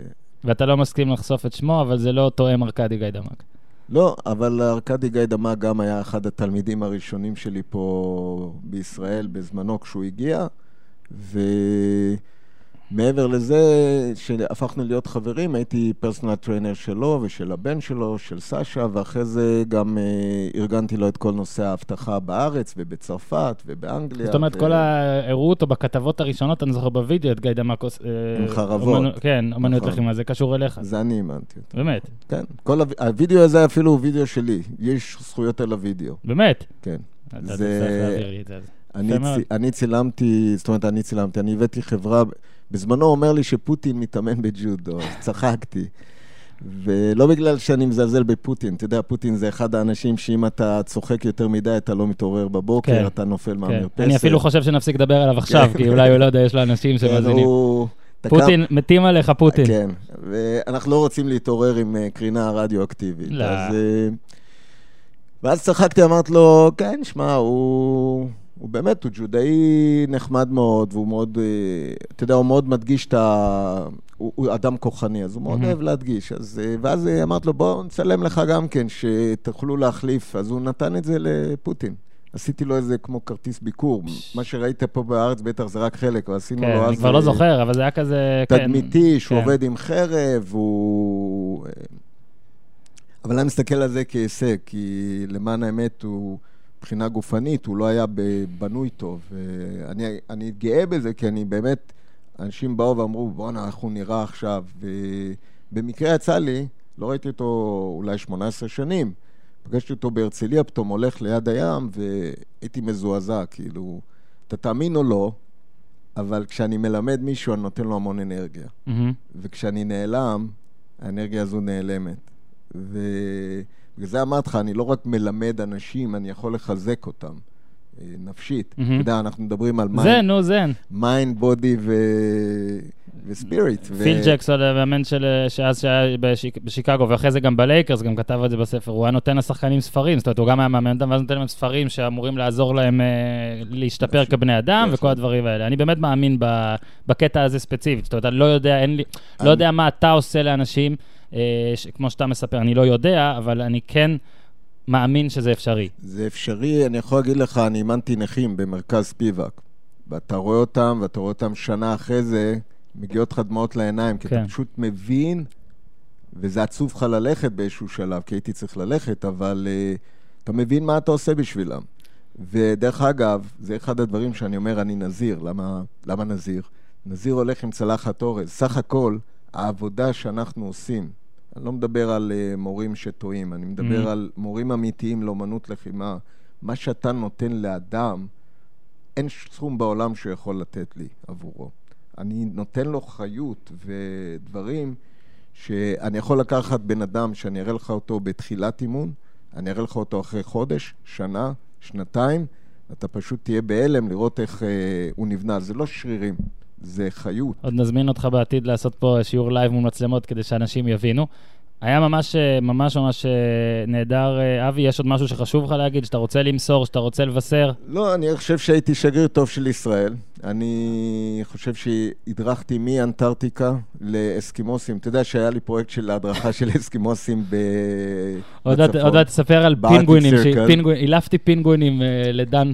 ואתה לא מסכים לחשוף את שמו, אבל זה לא תואם ארכדי גיידמק. לא, אבל ארכדי גיידמק גם היה אחד התלמידים הראשונים שלי פה בישראל בזמנו כשהוא הגיע, ומאז מעבר לזה שהפכנו להיות חברים, הייתי personal trainer שלו ושל הבן שלו, של סשה, ואחרי זה גם אה, ארגנתי לו את כל נושא האבטחה בארץ ובצרפת ובאנגליה. זאת אומרת, ו... כל. הראו אותו בכתבות הראשונות, אני זוכר בווידאו, את גיא דמקוס. אה, עם חרבות. אומנ... כן, אומנויות נכון. לחימה, זה קשור אליך. זה אני אימנתי אותו. באמת? כן. כל הווידאו הזה אפילו הוא וידאו שלי, יש זכויות על הווידאו. באמת? כן. אתה זה... תצטרך להעביר לי את זה. אני, צ... אני צילמתי, זאת אומרת, אני צילמתי, אני הבאתי חברה, בזמנו הוא אומר לי שפוטין מתאמן בג'ודו, אז צחקתי. ולא בגלל שאני מזלזל בפוטין, אתה יודע, פוטין זה אחד האנשים שאם אתה צוחק יותר מדי, אתה לא מתעורר בבוקר, כן, אתה נופל כן. מהמרפסת. אני אפילו חושב שנפסיק לדבר עליו עכשיו, כי אולי הוא לא יודע, יש לו אנשים כן, שמאזינים. פוטין, מתים עליך פוטין. כן, ואנחנו לא רוצים להתעורר עם אה, קרינה רדיואקטיבית. לא. אז, אה, ואז צחקתי, אמרתי לו, כן, שמע, הוא... הוא באמת, הוא ג'ודאי נחמד מאוד, והוא מאוד, אה, אתה יודע, הוא מאוד מדגיש את ה... הוא, הוא אדם כוחני, אז הוא מאוד mm-hmm. אוהב להדגיש. אז, אה, ואז אמרתי לו, בוא נצלם לך גם כן, שתוכלו להחליף. אז הוא נתן את זה לפוטין. עשיתי לו איזה כמו כרטיס ביקור. מה שראית פה בארץ בטח זה רק חלק, ועשינו כן, לו אז... כן, אני כבר לא אה, זוכר, אבל זה היה כזה... כן. תדמיתי, כן, שהוא כן. עובד עם חרב, הוא... אבל אני מסתכל על זה כהישג, כי למען האמת הוא... מבחינה גופנית, הוא לא היה בנוי טוב. אני, אני גאה בזה, כי אני באמת, אנשים באו ואמרו, בואנה, איך הוא נראה עכשיו. ובמקרה יצא לי, לא ראיתי אותו אולי 18 שנים, פגשתי אותו בהרצליה, פתאום הולך ליד הים, והייתי מזועזע, כאילו, אתה תאמין או לא, אבל כשאני מלמד מישהו, אני נותן לו המון אנרגיה. Mm-hmm. וכשאני נעלם, האנרגיה הזו נעלמת. ו... בגלל זה אמרתי לך, אני לא רק מלמד אנשים, אני יכול לחזק אותם. אה, נפשית. אתה יודע, אנחנו מדברים על mind... זן, נו, זן. mind, body ו spirit. פיל ג'קסון, המאמן של שאז שהיה בשיקגו, ואחרי זה גם בלייקרס, גם כתב את זה בספר, הוא היה נותן לשחקנים ספרים, זאת אומרת, הוא גם היה מאמן אותם, ואז נותן להם ספרים שאמורים לעזור להם אה, להשתפר כבני אדם, וכל הדברים האלה. אני באמת מאמין בקטע הזה ספציפית, זאת אומרת, אני לא יודע, אין לי, לא יודע מה אתה עושה לאנשים. אה, כמו שאתה מספר, אני לא יודע, אבל אני כן מאמין שזה אפשרי. זה אפשרי, אני יכול להגיד לך, אני אימנתי נכים במרכז פיבק, ואתה רואה אותם, ואתה רואה אותם שנה אחרי זה, מגיעות לך דמעות לעיניים, כי כן. אתה פשוט מבין, וזה עצוב לך ללכת באיזשהו שלב, כי הייתי צריך ללכת, אבל uh, אתה מבין מה אתה עושה בשבילם. ודרך אגב, זה אחד הדברים שאני אומר, אני נזיר. למה, למה נזיר? נזיר הולך עם צלחת אורז. סך הכל, העבודה שאנחנו עושים, אני לא מדבר על uh, מורים שטועים, אני מדבר mm-hmm. על מורים אמיתיים לאומנות לחימה. מה שאתה נותן לאדם, אין סכום בעולם שהוא יכול לתת לי עבורו. אני נותן לו חיות ודברים שאני יכול לקחת בן אדם שאני אראה לך אותו בתחילת אימון, אני אראה לך אותו אחרי חודש, שנה, שנתיים, אתה פשוט תהיה בהלם לראות איך אה, הוא נבנה. זה לא שרירים, זה חיות. עוד נזמין אותך בעתיד לעשות פה שיעור live מול מצלמות כדי שאנשים יבינו. היה ממש ממש ממש אה, נהדר. אה, אבי, יש עוד משהו שחשוב לך להגיד, שאתה רוצה למסור, שאתה רוצה לבשר? לא, אני חושב שהייתי שגריר טוב של ישראל. אני חושב שהדרכתי מאנטארקטיקה לאסקימוסים. אתה יודע שהיה לי פרויקט של הדרכה של אסקימוסים בצפון. עוד מעט תספר על פינגווינים, הילפתי פינגווינים אה, לדן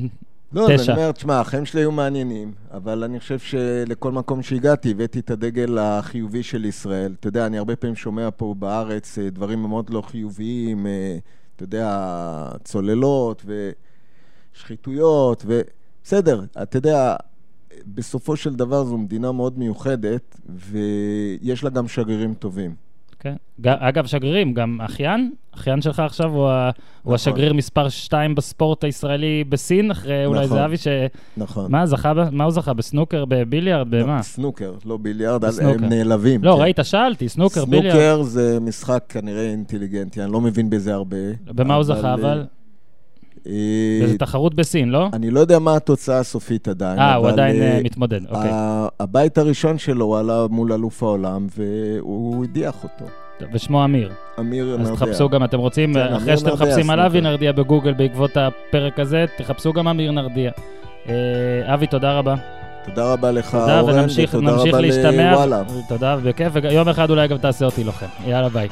לא, תשע. אני אומר, תשמע, החיים שלי היו מעניינים, אבל אני חושב שלכל מקום שהגעתי הבאתי את הדגל החיובי של ישראל. אתה יודע, אני הרבה פעמים שומע פה בארץ אה, דברים מאוד לא חיוביים, אה, אתה יודע, צוללות ושחיתויות, ובסדר, אתה יודע, בסופו של דבר זו מדינה מאוד מיוחדת, ויש לה גם שגרירים טובים. כן. אגב, שגרירים, גם אחיין, אחיין שלך עכשיו הוא, נכון. הוא השגריר מספר 2 בספורט הישראלי בסין, אחרי נכון. אולי זהבי ש... נכון. מה, זכה, מה הוא זכה? בסנוקר, בביליארד, לא, במה? סנוקר, לא ביליארד, בסנוקר. הם נעלבים. לא, כן. ראית, שאלתי, סנוקר, סנוקר ביליארד. סנוקר זה משחק כנראה אינטליגנטי, אני לא מבין בזה הרבה. במה הוא זכה, אבל? אה, זו תחרות בסין, לא? אני לא יודע מה התוצאה הסופית עדיין. אה, הוא עדיין אה, מתמודד, אוקיי. הבית הראשון שלו, הוא עלה מול אלוף העולם, והוא הדיח אותו. ושמו אמיר. אמיר נרדיה. אז תחפשו גם, אתם רוצים, כן, אחרי שאתם מחפשים על אבי נרדיה בגוגל בעקבות הפרק הזה, תחפשו גם אמיר נרדיה. אה, אבי, תודה רבה. תודה רבה לך, תודה, אורן, ונמשיך, ותודה רבה. לוואלה. תודה, בכיף, ויום אחד אולי גם תעשה אותי לוחם. יאללה, ביי.